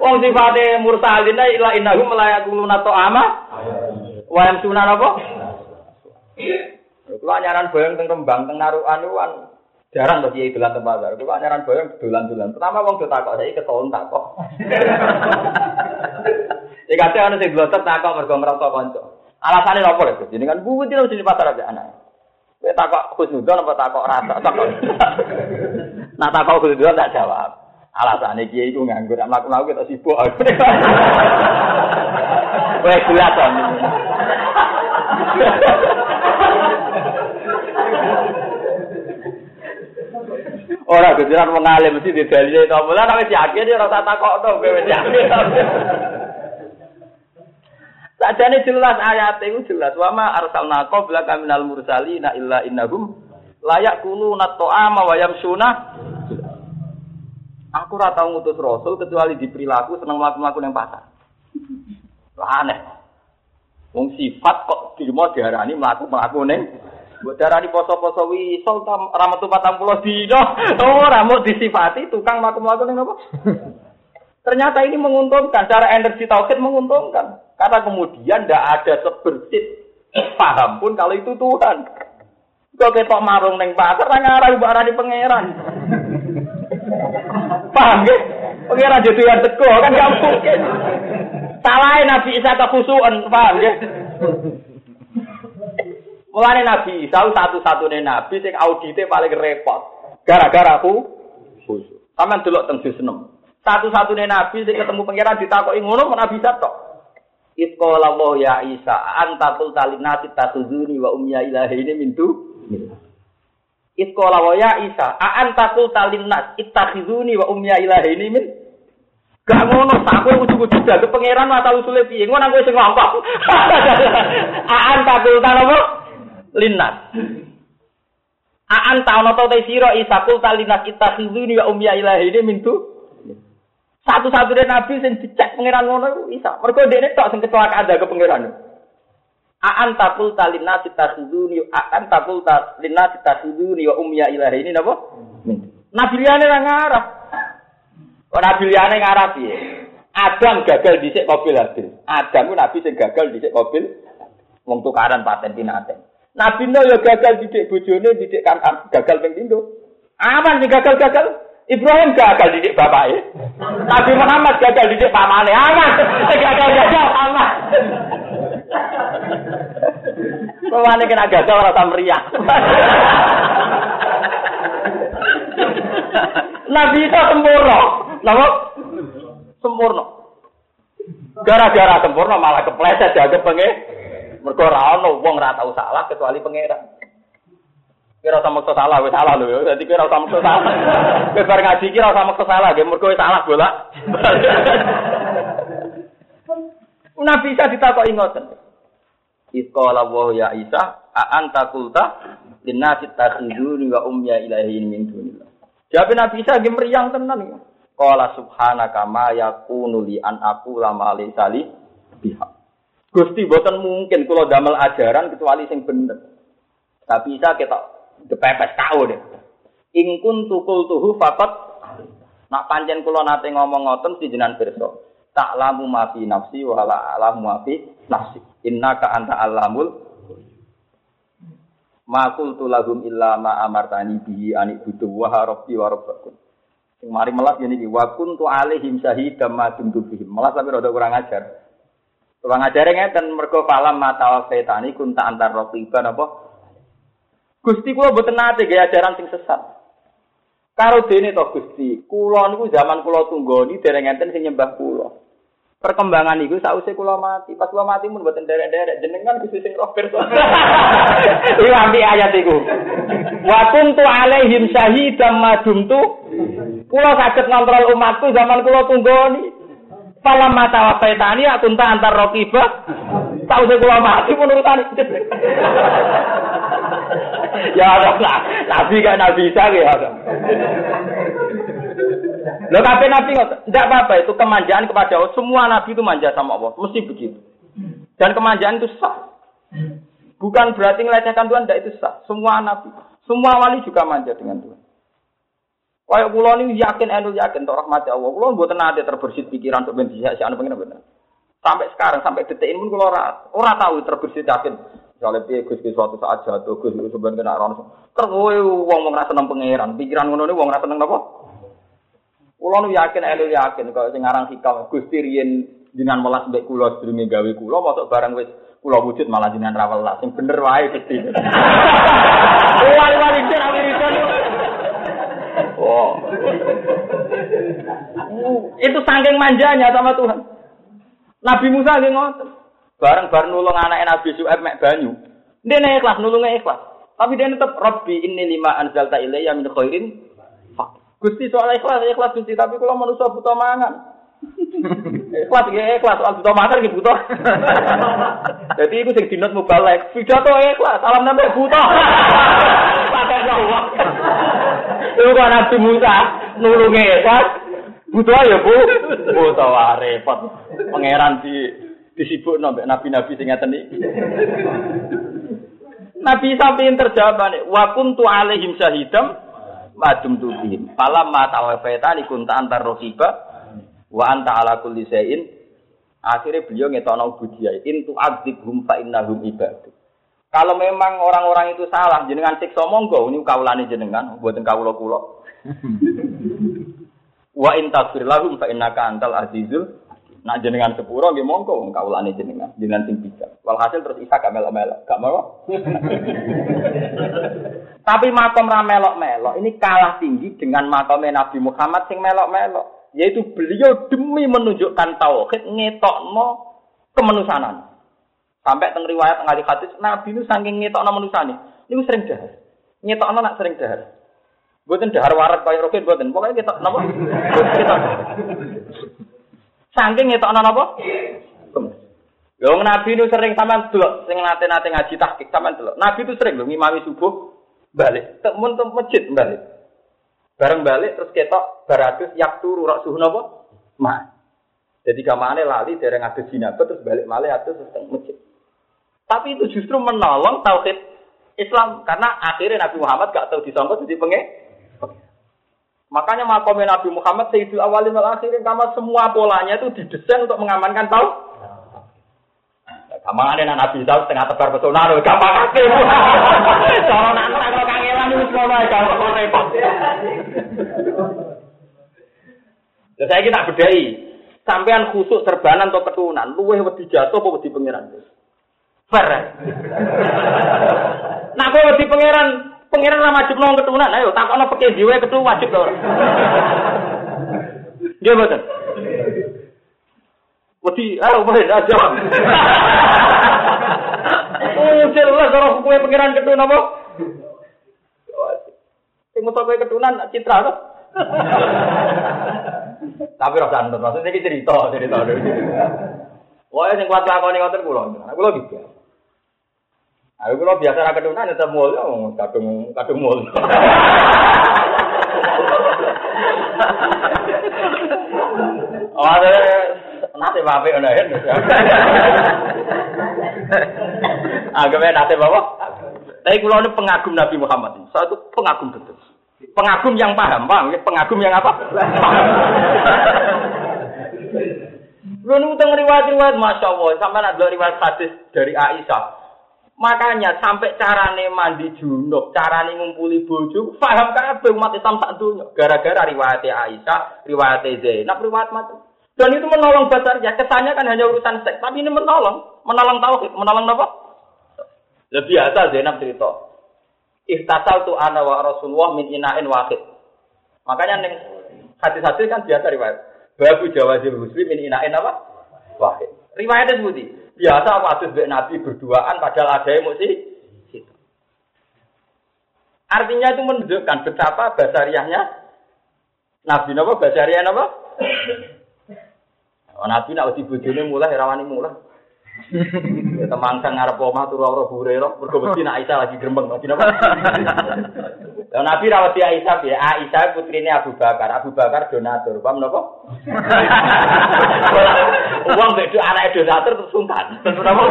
Wong sifate mursalin ila innahum la yaquluna ta'ama wa yamsuna apa? Kulo nyaran boyong teng Rembang teng Narukan wan jarang to kiai dolan teng pasar. Kulo nyaran boyong dolan-dolan. Pertama wong do takok saiki keton takok. (laughs) Ya kate ana sing blotet takok mergo ngrasa kanca. Alasane nopo lho? Jenengan buwut terus di pasar aja anak. Kowe takok khusnudon apa takok rasa takok. (laughs) Nah takok khusnudon tak jawab. Alasane kiai iku nganggur, mlaku-mlaku kita sibuk. (laughs) Wes jelas to. Ora kejaran mengalim mesti didalile to. Mula nek wis yakin ora tak takokno kowe wis yakin. Sajane jelas ayat itu jelas wa ma arsalna qablaka minal mursalina illa innahum layak kunu nat'ama wa yamsuna Aku ora tau ngutus rasul kecuali di perilaku seneng mlaku-mlaku ning pasar. Aneh. Wong sifat kok dirimo diarani mlaku-mlaku ning Mbok darani poso-poso wisol tam ramatu 40 dino. Oh, ora mau disifati tukang mlaku-mlaku ning apa? (laughs) Ternyata ini menguntungkan, cara energi tauhid menguntungkan. Karena kemudian tidak ada sebersih paham pun kalau itu Tuhan. Kok ketok marung neng pasar, ngarah ibarat di pangeran. (laughs) Paham ya? Pengiran jadi yang teguh kan gak mungkin. (laughs) Salahin Nabi Isa kefusuan, paham ya? Mulane Nabi Isa satu-satunya nabi sing audite paling repot. Gara-gara aku khusyuk. Sampeyan delok teng juz Satu-satunya nabi sing ketemu pangeran ditakoki ngono Nabi Isa tok. Itqala ya Isa anta qul talinati tatuzuni wa umya ilahi ini mintu. Iskola wa ya Isa, aan takul talinnas, ittakhizuni wa umya ilahi ini min. Gak ngono, aku ujug-ujug jago pangeran mata usule piye. Ngono aku sing ngomong. (laughs) Aan takul apa? Linnas. Aan ta ono to sira Isa kul talinas ittakhizuni wa umya ilahi ini min tu. Satu-satunya nabi sing dicek pangeran ngono Isa. Mergo dekne tok sing kecelakaan ke pangeran. Aan takul talina takhuduni aan takul talina takhuduni wa umya ilahi ini napa? Nabi liyane ora ngarah. Kok nabi liyane ngarah piye? Adam gagal dhisik mobil. Adam ku nabi sing gagal dhisik mobil wong tukaran paten pinaten. Nabi no ya gagal didik bojone didik kan gagal ping pindho. Aman sing gagal-gagal. Ibrahim gagal didik bapaknya. Nabi Muhammad gagal didik pamane. Aman. Gagal-gagal aman. Pemane kena gagal ora ta meriah. Nabi itu sempurna. Napa? Sempurna. Gara-gara sempurna malah kepleset jaga pengen. Mergo ora ono wong ora tau salah kecuali pangeran. Kira sama maksa salah, wis salah lho. Dadi kira sama maksa salah. (laughs) Kowe bar ngaji kira sama maksa salah, nggih mergo salah bola. (laughs) Nabi bisa ditakoki ngoten. Iqala wa ya Isa, a anta qulta linnasi takhuduni wa umya ilahi min dunillah. Jawab Nabi Isa ge meriang tenan. Qala subhanaka ma yakunu li an aku lama alisali biha. Gusti boten mungkin kalau damel ajaran kecuali sing bener. Tapi bisa kita depepet tahu deh. Ingkun tukul tuhu fakot. Nak panjen kulo nate ngomong ngoten si jenan pirsa. Tak lamu mafi nafsi wala alamu mafi nafsi. Inna ka anta alamul Makul tulahum illa ma amartani bihi anik butuh wa rabbi mari melas ngene iki wa kuntu alaihim syahidam ma dumtu. Melas tapi rada kurang ajar. Kurang ajar ngeten mergo falam mata setani kunta antar raqiban apa? Gusti kula boten nate gaya ajaran sing sesat. Karo dene to Gusti, kula niku zaman kula tunggoni dereng enten sing nyembah kula. perkembangan itu sausé kula mati. Pas kula mati pun mboten derek-derek jenengan Gusti sing roh pirsa. (laughs) Iki ayat iku. Wa kuntu alaihim syahidam madumtu kula saged ngontrol umatku zaman kula tunggoni. Falam mata wafaitani akun ta antar rokibah. Sausé kula mati pun urutane. ya Allah, nabi kan nabi bisa ya. Lo kabeh nabi nggak apa-apa itu kemanjaan kepada Allah. Semua nabi itu manja sama Allah, mesti begitu. Dan kemanjaan itu sah. Bukan berarti melecehkan Tuhan, tidak itu sah. Semua nabi, semua wali juga manja dengan Tuhan. Kayak pulau ini yakin, enul yakin, toh rahmat Allah. Pulau buat nanti terbersih pikiran untuk benci si anak pengen benar. Sampai sekarang, sampai detik ini pun kalau orang orang tahu terbersih yakin. Misalnya piye Gus suatu saat jatuh Gus sebenarnya kena orang. Kerwoe wong mau ngerasa nang pangeran, pikiran ngono ini wong ngerasa nang apa? Kulo nu yakin, elu yakin kalau sing aran hikam Gusti riyen jenengan melas mbek kula sedurunge gawe kula mosok barang wis kula wujud malah jenengan ra welas. Sing bener wae Gusti. (laughs) Wali-wali den Amerika. Itu saking manjanya sama Tuhan. Nabi Musa nggih ngoten. Bareng-bareng nulung anak Nabi Su'aib mek banyu. Dia ikhlas, nulungnya ikhlas. Tapi dia tetap Rabbi ini lima anzalta ilayya min khairin Gusti soal ikhlas, ikhlas Gusti, tapi kalau manusia butuh mangan. Ikhlas ya ikhlas, soal butuh mangan gitu butuh. Jadi itu sing dinot mubalek, pidato ikhlas, salam nambah butuh. Pakai jawab. Itu kan Nabi Musa nulungi ikhlas, butuh ya bu, butuh wah repot. Pangeran di disibuk nabi nabi sing ngeten. Nabi sampai terjawab nih, wa kuntu alaihim syahidam madum tubihim. Falam ma tawafaitani kunta antar rohiba wa anta ala kulli syai'in. Akhirnya beliau ngetokno budaya intu adzibhum fa innahum ibadu. Kalau memang orang-orang itu salah, jenengan siksa monggo, ini kaulane jenengan, buatan kaulo kulo. (laughs) Wa in takfir lahum fa innaka antal azizul Nak jenengan sepuro nggih monggo wong kaulane jenengan, jenengan sing bijak. Walhasil terus Isa gak melok-melok, gak mau. (laughs) Tapi makom ra melok-melok ini kalah tinggi dengan makom Nabi Muhammad sing melok-melok, yaitu beliau demi menunjukkan tauhid ngetokno kemanusanan. Sampai teng riwayat ngali hadis Nabi itu saking ngetokno manusane, niku sering dahar. Ngetokno nak sering dahar. Buatan dahar warak kaya roket buatan. Pokoknya kita napa? Kita Saking ngetokno napa? Lho Nabi itu sering sampean delok sing nate-nate ngaji tahqiq sampean delok. Nabi itu sering lho ngimami subuh balik, temen ke masjid balik. Bareng balik terus ketok baratus yak turu rak suhu napa? Ma. Jadi kamane lali dereng ada jinabah terus balik malih terus masjid. Tapi itu justru menolong tauhid Islam karena akhirnya Nabi Muhammad gak tahu disangka jadi pengen Makanya makomnya Nabi Muhammad Sayyidul Awalin wal Akhirin karena semua polanya itu didesain untuk mengamankan tahu. Gampang ada Nabi tahu setengah tebar pesona loh, gampang aja. Kalau (laughs) anak kalau kangelan itu semua gampang repot. Saya kita bedai, sampean khusuk serbanan atau keturunan, luweh wedi jatuh apa wedi pangeran. Fair. Nah, kok wedi pangeran Pengiran lah wajib nong keturunan, ayo tak ono pakai jiwa ketu wajib loh. Dia betul. Wedi, ah boleh aja. (laughs) Oh jelas kalau hukumnya pengiran keturunan apa? Sing mau sampai keturunan citra tuh. (laughs) Tapi rasa nonton, maksudnya ini cerita, cerita. Wah, yang kuat lakoni ngoten kula. Kula gitu. Aku kalau biasa ra kedunan ya mul ya kadung kadung mul. Oh, ada nasib apik ngono ya. (laughs) Agame nasib apa? Tapi kalau ini pengagum Nabi Muhammad saya itu pengagum betul. Pengagum yang paham, paham? Pengagum yang apa? (laughs) Lu nutang riwayat-riwayat, masya Allah, sampai ada riwayat hadis dari Aisyah. Makanya sampai carane mandi junub, carane ngumpuli bojo, paham kabeh umat Islam sak dunya. Gara-gara riwayat Aisyah, riwayat Zainab, riwayat mati. Dan itu menolong ya. Kesannya kan hanya urusan seks, tapi ini menolong, menolong tauhid, menolong apa? Lebih biasa Zainab cerita. Ihtasal tu ana wa Rasulullah min ina'in wahid. Makanya neng hadis-hadis kan biasa riwayat. Babu jawazil muslim min ina'in apa? Wahid. Riwayatnya seperti biasa hadis Nabi berduaan padahal ada emosi. Artinya itu menunjukkan betapa basariahnya Nabi Nabi basariah apa? Oh, Nabi nak uji bojone mulai rawani mulai. Temang sang ngarep omah turu ora Hurairah mergo mesti nak Aisyah lagi grembeng lagi napa. Lah Nabi rawati Aisyah ya, Aisyah putrine Abu Bakar, Abu Bakar donatur, paham napa? Wong bedo anak donatur terus sungkan. Terus napa?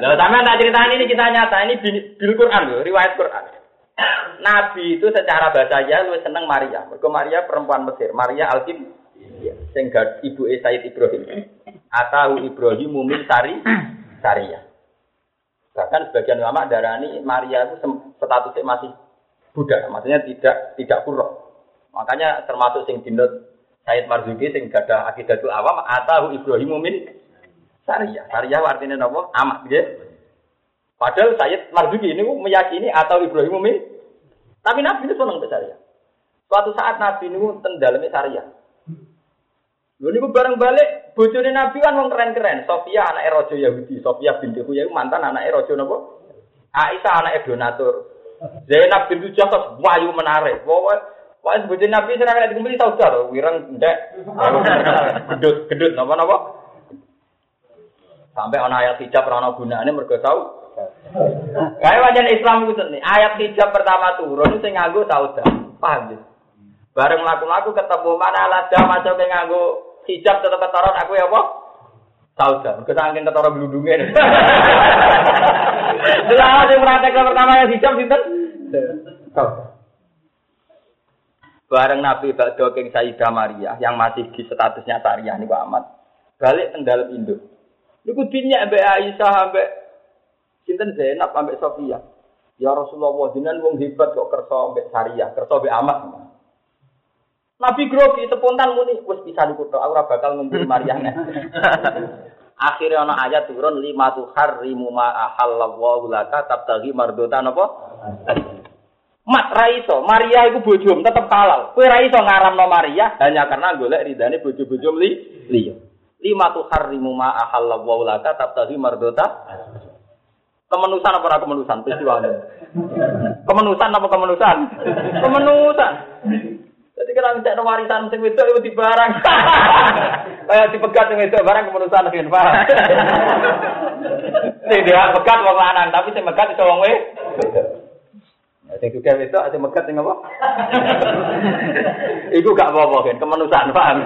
Lah sampean tak critani ini kita nyata, ini bil Quran lho, riwayat Quran. Nabi itu secara bahasa lu seneng Maria. Mergo Maria perempuan Mesir, Maria Alkim sing ibu e Said Ibrahim. Atau Ibrahim Mumin Sari Saria. Bahkan sebagian ulama darani Maria itu statusnya masih budak, maksudnya tidak tidak purok. Makanya termasuk sing dinut Said Marzuki sing gada akidatul awam atau Ibrahim Mumin Saria. Saria artinya apa? Amat gitu. Padahal Said Marzuki ini meyakini atau Ibrahim Mumin. Tapi Nabi itu senang ke Saria. Suatu saat Nabi ini tendalami Saria. Lho niku bareng balik bojone Nabi kan wong keren-keren. Sofia anak raja Yahudi, Sofia binti Huyai mantan anak raja napa? Aisyah anak donatur. Zainab binti Jahsh wayu menarik. Pokoke pokoke bojone Nabi sing nek dikumpuli saudar to, wireng ndek. Gedut, gedut napa-napa? Sampai ana ayat hijab ora ana gunane mergo tau. Kayak wajan Islam itu nih. Ayat hijab pertama turun sing nganggo saudar. Paham ya? Bareng laku-laku ketemu mana lada masuk ke nganggo hijab tetap ketoron aku ya apa? Sauda, kita angin ketoron geludungnya. Jelas yang praktek pertama yang hijab sinten? Bareng Nabi Bakdo King Sayyidah Maria yang masih di statusnya Syariah nih Pak Ahmad. Balik ke dalam induk. Niku dinyak mbek Aisyah ambek sinten Zainab ambek Sofia. Ya Rasulullah jenengan wong hebat kok kersa ambek Syariah, kersa ambek Ahmad. Nabi grogi spontan muni wis bisa dikutuk aku ora bakal ngumpul Maryane. (laughs) Akhirnya ana ayat turun lima harimu ma ahallallahu laka tabtaghi mardota napa? Mat raiso, Maria iku bojom tetep halal. Kowe ra iso ngaramno Maria hanya karena golek ridane bojo-bojo li liya. Lima tuh harimu ma ahallallahu laka tabtaghi mardota? Kemenusan apa ora kemenusan peristiwa (laughs) Kemenusan apa kemenusan? Kemenusan. Jadi kalau minta warisan sing wedok itu di barang. (laughs) Kayak dipegat sing wedok barang kemenusan kan, Pak. (laughs) Nih dia pegat wong lanang, tapi sing megat iso wong wedok. Sing juga wedok sing megat sing apa? (laughs) Iku gak apa-apa kan, kemenusan, paham?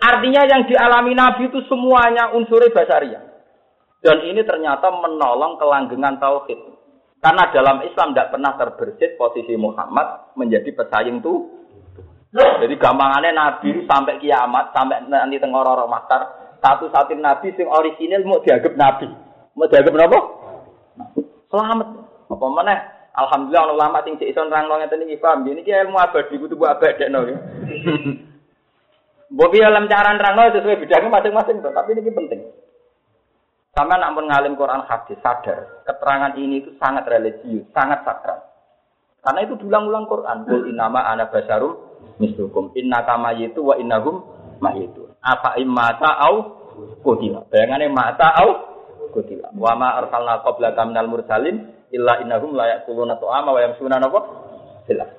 Artinya yang dialami Nabi itu semuanya unsur basaria. Dan ini ternyata menolong kelanggengan tauhid. Karena dalam Islam tidak pernah terbersit posisi Muhammad menjadi pesaing tuh. Jadi gampangannya Nabi sampai kiamat, sampai nanti tengororo makar, satu satin Nabi sing orisinil mau dianggap Nabi. Mau dianggap apa? Selamat. Apa mana? Alhamdulillah ulama sing iso nerangno ngeten iki paham. Ini ilmu abadi kudu buat abadekno. (laughs) Mbok piye alam cara nerangno sesuai bidangnya masing-masing, tapi ini penting. Sama nak mengalim Quran hadis sadar keterangan ini itu sangat religius, sangat sakral. Karena itu diulang-ulang Quran. Kul inama ana basarum mislukum. Inna kama yitu wa innahum mayitu. Apa imata au kutila. Bayangannya mata au kutila. Wa ma arsalna qablaka minal mursalin illa innahum la yaquluna ta'ama wa yamsuna napa? Jelas.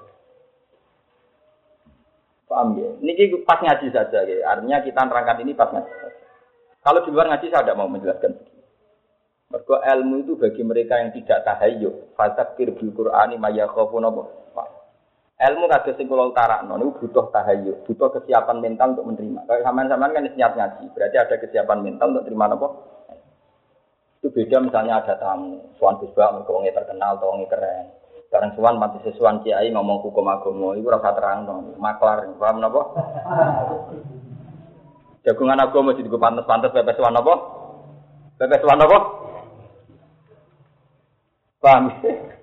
Paham ya? Ini pas ngaji saja ya. Artinya kita nerangkan ini pas ngaji saja. Kalau di luar ngaji saya tidak mau menjelaskan. Mergo ilmu itu bagi mereka yang tidak tahayyuk. Fasakir bil Qur'ani ma yakhafun apa? Ilmu kados sing kula utarakno niku butuh tahayyul, butuh kesiapan mental untuk menerima. Kayak sampean-sampean kan siap ngaji, berarti ada kesiapan mental untuk terima apa? Itu beda misalnya ada tamu, suan bisbak mergo terkenal atau wong keren. Sekarang suan mati sesuan kiai ngomong hukum agama, iku rasa terang maklar, paham napa? Jagungan agama mesti digo pantes-pantes pepes suan apa? Pepes suan apa? Paham?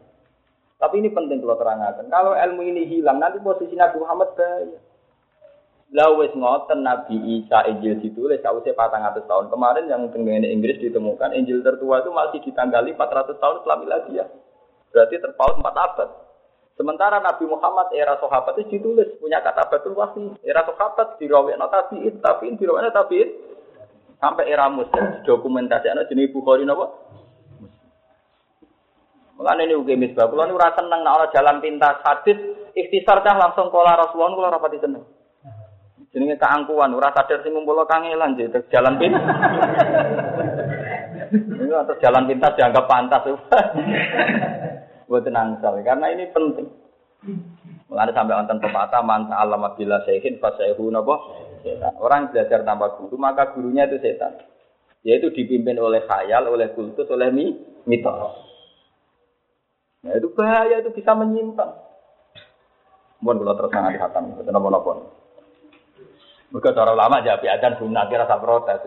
(laughs) Tapi ini penting kalau terangkan. Kalau ilmu ini hilang, nanti posisi Nabi Muhammad bahaya. Lah wis ngoten Nabi Isa Injil ditulis sausé 400 tahun. Kemarin yang tenggene Inggris ditemukan Injil tertua itu masih ditanggali 400 tahun setelah miladia. Berarti terpaut 4 abad. Sementara Nabi Muhammad era sahabat itu ditulis punya kata betul wahyi. Era sahabat dirawekno tabiin, tabiin dirawekno tabiin sampai era Muslim dokumentasinya jenis Bukhari napa? Mulane ini ugi misbah. Kulo niku ora seneng nek ana jalan pintas hadis ikhtisar cah langsung kola Rasulullah kulo ora pati seneng. Jenenge keangkuhan, ora sadar sing ngumpul kangelan jadi jalan pintas. (laughs) Ini atau jalan pintas dianggap pantas. (laughs) Buat nangsal karena ini penting. Mulane sampai wonten pepatah manta alam bila syaihin fasaihu napa. Orang belajar tanpa guru maka gurunya itu setan. Yaitu dipimpin oleh khayal, oleh kultus, oleh mitos. Nah itu bahaya itu bisa menyimpang. Mohon kalau terus sangat hatam, itu nopo nopo. Mereka cara lama jadi adan sunat kira tak protes.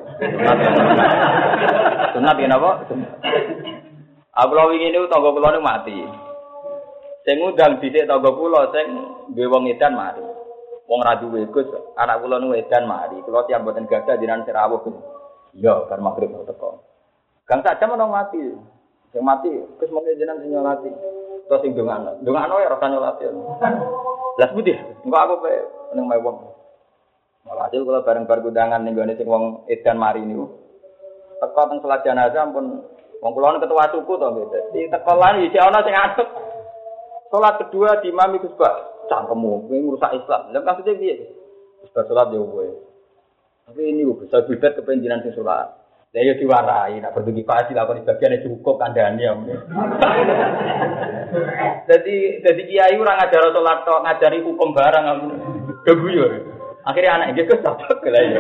Sunat ini apa? Aku lawi ini tangga pulau ini mati. Saya ngundang di sini tangga pulau, saya bewong edan mari. Wong radu wegus, anak pulau ini edan mari. Kalau tiap buatan gada di nanti rawuh. Iya, karena maghrib teko. Gang saja mau mati. Yang mati, terus mau jenengan sing nyolati. Terus sing dongano. Dongano ya rasa nyolati. Lah putih, enggak aku pe ning mae wong. Walhasil kalau bareng-bareng undangan ning gone sing wong edan mari niku. Teko teng salat jenazah ampun wong kula ketua suku to gitu. Di teko lan iki ana sing adek. Salat kedua di Imam iku sebab cangkemmu kowe ngrusak Islam. Lah maksudnya piye? Wis salat yo kowe. Tapi ini bisa bidat kepenjinan sing salat. Saya yo diwarai, nak berdugi pasti lakon bagian cukup kandhane ya. (laughs) Jadi jadi kiai ora ngajar salat tok, ngajari hukum barang aku. Akhirnya anak iki kesapak lah ya.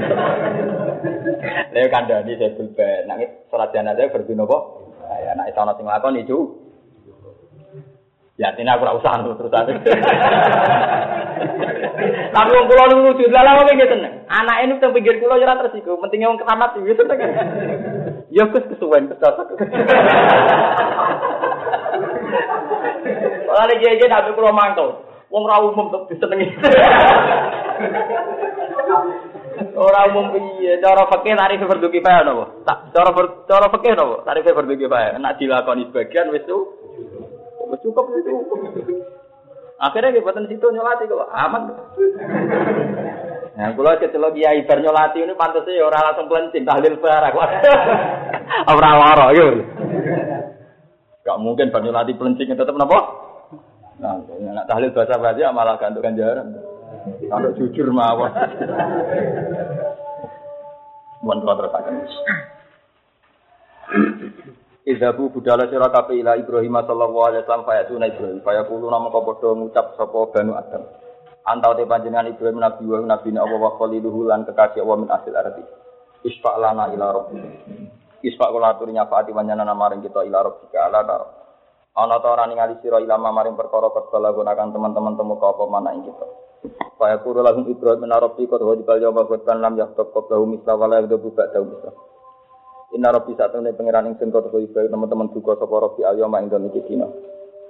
Lha kandhane saya bulben, nak salat jenazah berdino kok. Ya anak ana sing lakon itu. Ya, ini aku usah terus terus. Tapi wong kula niku lucu, lha lha nggih seneng. Anak ini teng pinggir kula ora tersiku, pentingnya wong keramat iki seneng. Ya kus kesuwen kesasek. Ora lagi aja tapi kula mantau. Wong ra umum kok disenengi. Ora umum piye, cara fikih tarif fardu kifayah napa? Tak cara cara fikih napa? Tarif fardu kifayah. Nek dilakoni sebagian wis cukup itu. Akhirnya kita buatan situ nyolati kok aman. Nah, kalau kecelok kiai bar nyolati ini pantasnya ya orang langsung kelencing tahlil barang. (laughs) Ora lara gitu. Gak mungkin bar nyolati kelencing tetap napa? Nah, nak tahlil bahasa bahasa malah gantuk ganjaran. Kalau jujur mawon. Mohon terus akan. Idhabu budala sira kabeh ila Ibrahim sallallahu alaihi wasallam fayatuna Ibrahim fayaqulu nama padha ngucap sapa Banu Adam. Antau te panjenengan Ibrahim nabi wa nabi ne Allah wa khaliluhu lan kekasih min asil. Isfa lana ila rabbi. Isfa kula aturi nyafaati kita ila rabbika ala. Ana ta ora ningali sira ila maring perkara kedala gunakan teman-teman temu ka apa mana ing kita. Faya kuru lahum Ibrahim min rabbi qad wa dibal yawma qad lam yahtab qablahu misla wala yahdabu ba'dahu misla. Inna rabbi ini pengiran ingsun kau tuh ibadah teman-teman duka sopo rabbi alyoma ing dalem iki dina.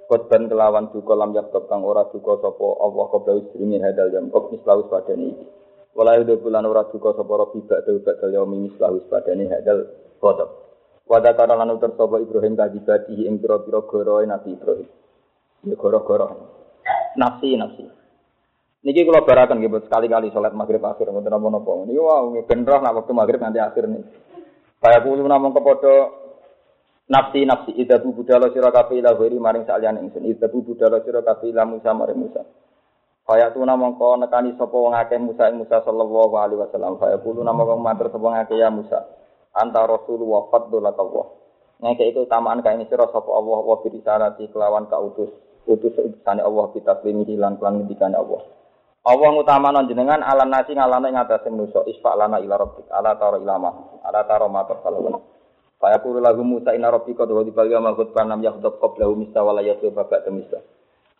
Khotban kelawan duka lam yaktab kang ora duka sopo Allah qabla usrimin hadal jam kok mislahu padane iki. Wala yudu bulan ora duka sopo rabbi ba'da ba'dal yaumi mislahu padane hadal khotab. Wada kana lan utur sapa Ibrahim kadibati ing pira-pira goroe Nabi Ibrahim. Ya goro-goro. Nafsi nafsi. Niki kula barakan nggih sekali-kali salat maghrib akhir ngoten napa-napa. Niki wau ben roh nak waktu maghrib nanti akhir nih. Kaya kulo namung kepada nafsi nafsi idabu budala sira kabeh ila wiri maring saliyane ingsun idabu budala sira kabeh ila Musa maring Musa Kaya tu namung kau nekani sapa wong akeh Musa ing Musa sallallahu alaihi wasallam kaya kulo namung matur sapa wong akeh ya Musa anta rasulullah fadlullah Allah Ngeke itu tamaan kae sira sapa Allah wa bi risalati kelawan kautus utus-utusane Allah kita klimi hilang kelan ngendikane Allah. Allah ngutamana jenengan ala nasi ngalane ngatasé manusa isfa lana ila rabbik ala tara ila ma ala tara ma tafalun. Fa yaqulu lahu Musa inna rabbika wa dibal ya mahut kanam yahdab qablahu mista wala yatu babak temista.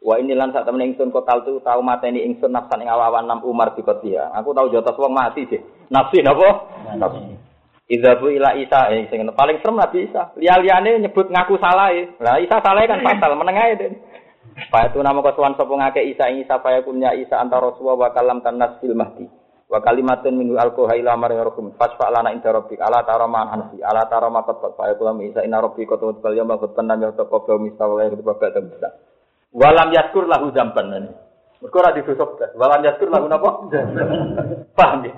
Wa ini lan sak temen ingsun kotal tu tau mateni ingsun nafsan ing awawan nam Umar dikotia. Aku tau jotos wong mati sih. Nafsi napa? Idzabu ila Isa eh sing paling serem Nabi Isa. Liya-liyane nyebut ngaku salah e. Lah Isa salah kan fatal meneng ae den. Fa itu nama kesuwan sapa ngake Isa ing Isa ya kunya Isa antara Rasulullah wa kalam tanas fil mahdi. Wa kalimatun minhu alqa ila maryakum fasfa lana inda rabbik ala tara ma anfi ala tara ma qad fa yaqulu Isa inna rabbika tawad bal yawma qad tanam ya taqabba mistawa ya babak bisa. Walam yaskur lahu zamban. Mergo ora digosok. Walam yaskur lahu napa? (laughs) Paham ya?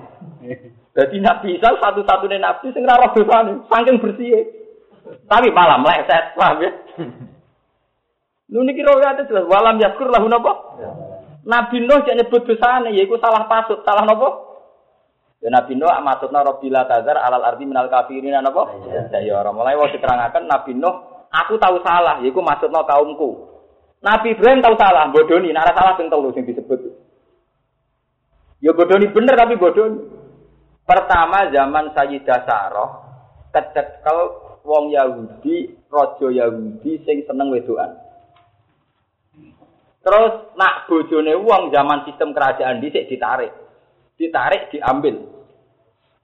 Jadi Nabi Isa satu-satunya Nabi sing ora dosane, saking bersih. Tapi malah meleset, paham ya? Niki riwayate jelas walam yaskur lahu napa? Nabi Nuh jek nyebut dosane yaiku salah pasut, salah napa? Ya Nabi Nuh maksudna Rabbila tazar alal ardi minal kafirin napa? Ya ya ora mulai wis diterangaken Nabi Nuh aku tahu salah yaiku maksudna kaumku. Nabi Ibrahim tahu salah, bodoni, nara salah ping telu sing disebut. Ya bodoni bener tapi bodoni. Pertama zaman Sayyidah Sarah kecekel wong Yahudi, raja Yahudi sing seneng wedoan. Terus nak bojone wong zaman sistem kerajaan dhisik ditarik. Ditarik diambil.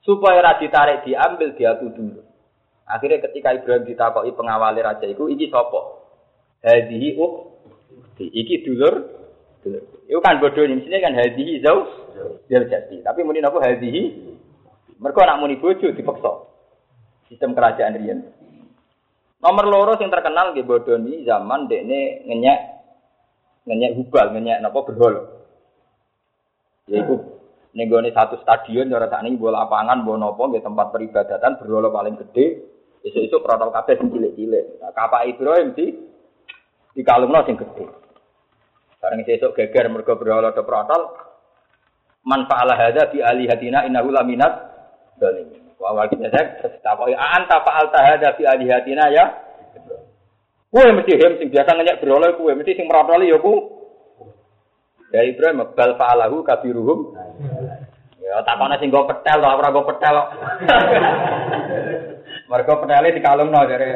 Supaya ora ditarik diambil dia dulu. Akhirnya ketika Ibrahim ditakoki pengawali raja itu, iki sapa? Hadihi uh, iki dulur, dulur. Itu kan bodoh ini, kan hadihi zau, jadi. Tapi muni apa hadihi mereka anak muni bojo dipaksa. Sistem kerajaan riyen. Nomor loro yang terkenal nggih bodoni zaman dekne ngenyek ngenyek hubal, ngenyek napa berhol. Yaiku ning satu stadion ora sak ning bola lapangan bola napa nggih tempat peribadatan berhala paling gede. Esuk-esuk protol kabeh sing cilik-cilik. Nah, kapak Ibrahim di dikalungno sing gede. Bareng sesuk geger mergo berhala do protol man fa'ala hadza bi alihatina innahu laminat zalim. Wa awal kita saya takoki anta fa'al tahada fi alihatina ya. Kue mesti hem sing biasa ngenyek beroleh kue mesti sing merotoli ya ku. Ya Ibrahim bal fa'alahu kabiruhum. Ya takone sing go petel to ora go petel. (laughs) Mergo petele dikalungno jare.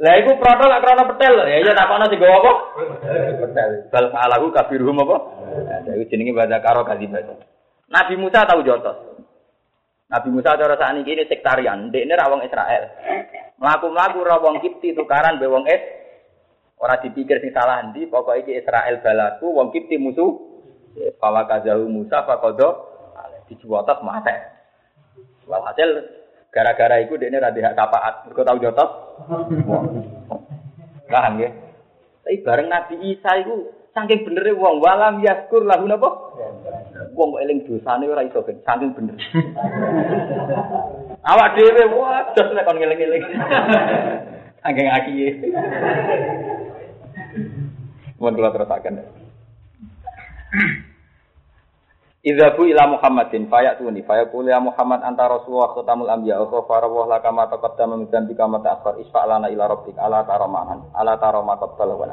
Lah iku protol lak krana petel. Ya iya takone sing go apa? Petel. Bal fa'alahu kabiruhum apa? Ya iku jenenge baca karo kadibah. Nabi Musa tahu jotos. Nabi Musa cara saat ini sektarian, dek ini rawang Israel. Melaku-melaku rawang Kipti tukaran be wong Es. Orang dipikir sing salah ndi, pokoknya iki Israel balaku, wong Kipti musuh. Fawa kazahu Musa fakodo dijuwotos mate. Walhasil gara-gara iku dek ini radhi hak kapaat. Kau tahu jotos? Paham ya? Tapi bareng Nabi Isa itu saking bener wong walam yaskur lahu napa? Wong kok eling dosane ora iso ben saking bener. (laughs) Awak dhewe wah dos nek kon ngeling-eling. (laughs) Saking akiye. Mun kula terusaken. (clears throat) Idzabu ila Muhammadin fayatuni fayaqul ya Muhammad anta Rasulullah khatamul anbiya wa ghafara wa laka ma taqaddama min dzambika ma ta'akhkhar isfa lana ila rabbik ala taramahan ala tarama qabbala wa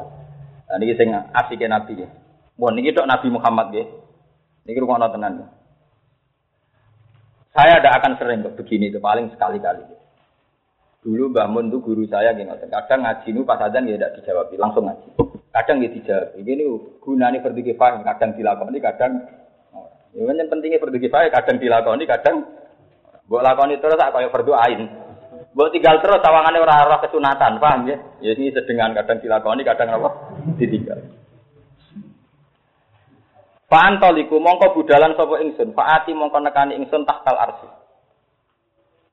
Nah niki sing asike nabi. Mun niki tok Nabi Muhammad nggih. Ini rumah tenan. Saya tidak akan sering begini itu paling sekali-kali. Dulu Mbah Mun itu guru saya gitu. Kadang ngaji itu pas aja tidak dijawab, langsung ngaji. Kadang dia dijawab. Ini gunanya berdikifah, kadang dilakoni, kadang Ya yang pentingnya berdikifah, kadang dilakoni, kadang buat lakoni terus tak kayak berdoain. Buat tinggal terus tawangannya orang-orang kesunatan, paham ya? Ya ini sedengan kadang dilakoni, kadang apa? Ditinggal. Fa'antoliku mongko budalan sapa ingsun, fa'ati mongko nekani ingsun tahtal arsi.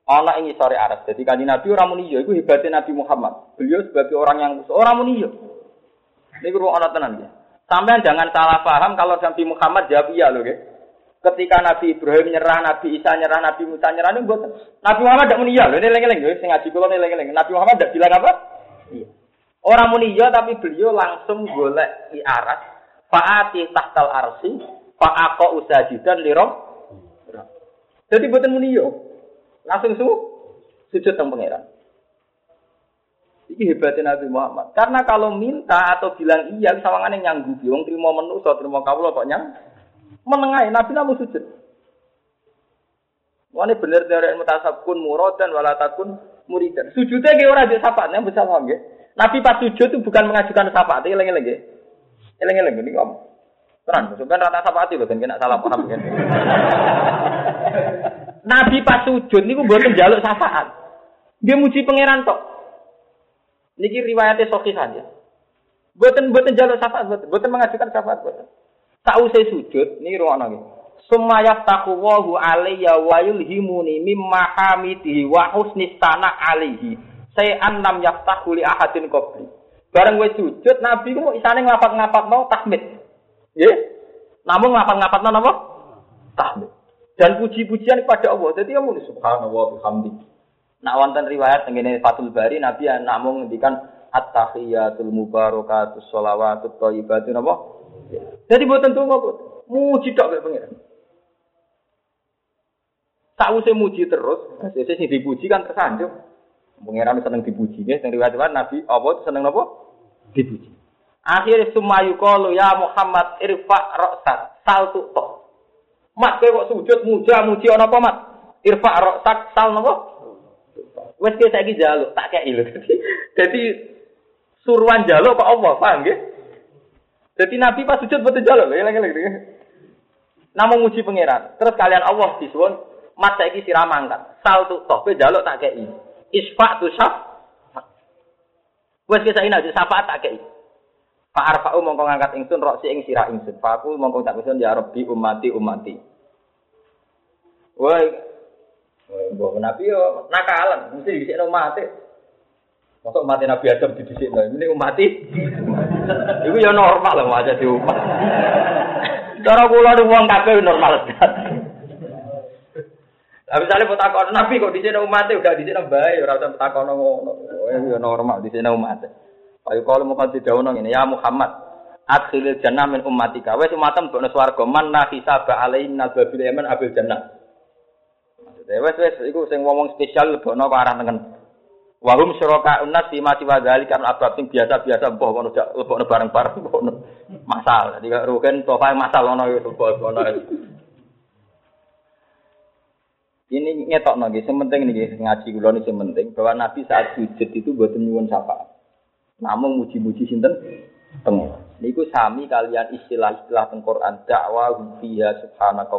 Ana ing sore aras. Jadi kanji Nabi ora muni yo iku hebatnya Nabi Muhammad. Beliau sebagai orang yang ora muni yo. Niku ana tenan ya. Sampean jangan salah paham kalau Nabi Muhammad jawab iya lho nggih. Ketika Nabi Ibrahim nyerah, Nabi Isa nyerah, Nabi Musa nyerah ini buat Nabi Muhammad tidak muni iya lho. Ini eling-eling lho sing ngaji kula eling-eling. Nabi Muhammad tidak bilang apa? Iya. Orang muni iya tapi beliau langsung golek di aras Fa'ati tahtal arsi, fa'ako usajidan liroh. Jadi buatan muniyo. Langsung su, sujud teng pangeran. Iki hebatnya Nabi Muhammad. Karena kalau minta atau bilang iya, sawangan yang nyanggupi. Wong terima menu, so terima kawula kok nyang. Menengai, Nabi namun sujud. Wani bener dari mutasabkun muradan walatakun muridan. Sujudnya kayak orang di sapaatnya bisa paham ya. Nabi pas sujud itu bukan mengajukan sapaat, ini lagi lagi. Lagi ini ngomong. Terang, sebenarnya rata sapaat itu kan kena salah paham kan. (laughs) Nabi pas sujud niku mboten njaluk syafaat. Dia muji pangeran tok. Niki riwayatnya sahih saja. Mboten mboten njaluk syafaat, mboten mboten mengajukan syafaat mboten. Sausai sujud niki ruang nggih. Summa yaftahu Allahu alayya wa yulhimuni mimma hamidihi wa husni sana alaihi. Sayan lam yaftahu li ahadin qabli. Bareng wis sujud Nabi ku isane nglapat-nglapat mau tahmid. Nggih. Namun nglapat-nglapat napa? Tahmid. Dan puji-pujian kepada Allah. Jadi ya muni subhanallah bihamdi. Nak wonten riwayat tengene Fathul Bari Nabi ya namung ngendikan at-tahiyatul mubarakatus sholawatut thayyibatu napa? Jadi boten tunggu kok. Muji tok mek pengiran. Sakwise muji terus, sesuk sing dipuji kan tersanjung. Pengiran seneng dipuji nggih, sing riwayat Nabi apa seneng napa? Dipuji. Akhir sumayu qalu ya Muhammad irfa ra'sak sal tu Mat kowe kok sujud muja muji ana apa mat? Irfa ra'sak sal napa? Wes ki saiki jaluk tak kei lho. Dadi suruhan jaluk kok Allah, paham nggih? Jadi Nabi pas sujud betul jaluk lho, lagi-lagi. Namun muji pangeran. Terus kalian Allah disuwun Mat saiki sira mangkat. Sal tu toh kowe jaluk tak kei. Isfa tu syaf. Wes kisah ini aja syafaat tak kei. Pak Arfa'u mongko ngangkat ingsun rok si ing sira ingsun. Pak aku mongko tak ingsun ya Rabbi umati umati. Woi. Woi, mbok Nabi yo nakalan, mesti disikno mati. Masuk mati Nabi Adam di disikno. Ini umati. Iku ya normal lah aja di umat. Cara kula wong kabeh normal. Lah misale takon Nabi kok dhisik umat udah dhisik bae ora usah takon ngono. Ya normal dhisik umat. Ayo kalau mau kasih daun ini ya Muhammad. Adkhilil jannah min ummatika. Wes umatem mbokno swarga man na hisaba alaihim nababil yaman abil jannah. Wes wes iku sing ngomong spesial lebokno ke arah tengen. Wahum syuraka unnas fi ma siwa dzalika abab sing biasa-biasa mbah ngono lebokno bareng-bareng mbokno. Masal. Jadi rugen tofa masal ngono yo lebokno. Ini ngetok nggih, sing penting niki ngaji kula niki sing penting bahwa Nabi saat sujud itu boten nyuwun syafaat. Namun muji-muji sinten pengen. Niku sami kalian istilah-istilah teng Quran dakwah fiha subhanaka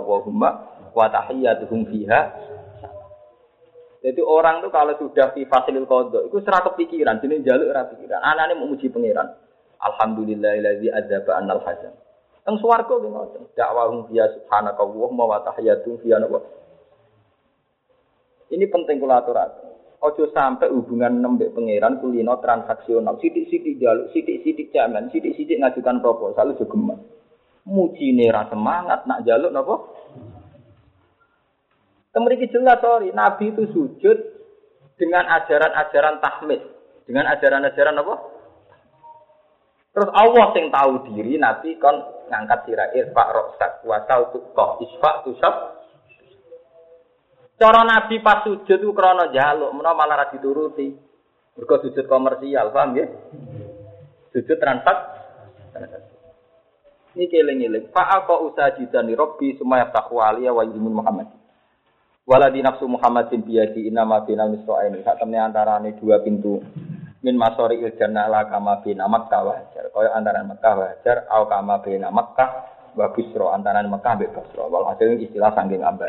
wa tahiyyatuhum fiha. Jadi orang tuh kalau sudah fi fasilil qadha itu serah kepikiran, jenenge njaluk ora pikiran. Mau muji pangeran. Alhamdulillahillazi adzaba annal hazan. Teng swarga ki ngoten. Dakwahum fiha subhanaka wa tahiyyatuhum fiha ini penting kula aturaken. Ojo sampai hubungan nembek pangeran kulino transaksional. Sidik-sidik jaluk, sidik-sidik jaman, sidik-sidik ngajukan proposal juga gemas. Muji nera semangat nak jaluk nopo. Kemeriki jelas sorry, Nabi itu sujud dengan ajaran-ajaran tahmid, dengan ajaran-ajaran apa? Terus Allah yang tahu diri Nabi kon ngangkat sirah irfa roksak wasal tukoh isfa tusab Cara Nabi pas sujud itu krono jaluk, menawa malah ra dituruti. Mergo sujud komersial, paham ya? Sujud transak. Ini keling-eling. Fa'aqa usajidan li Rabbi sumaya taqwa aliya wa ilmun Muhammad. Waladi nafsu Muhammadin biyadi inama binal misra'aini. Saat ini dua pintu. Min masori il jannah kama bina Makkah wa. Kaya antara Makkah wa hajar. Au kama bina Makkah wa Bisro. Antara Makkah wa Bisro. Walhasil istilah sanggeng ambal.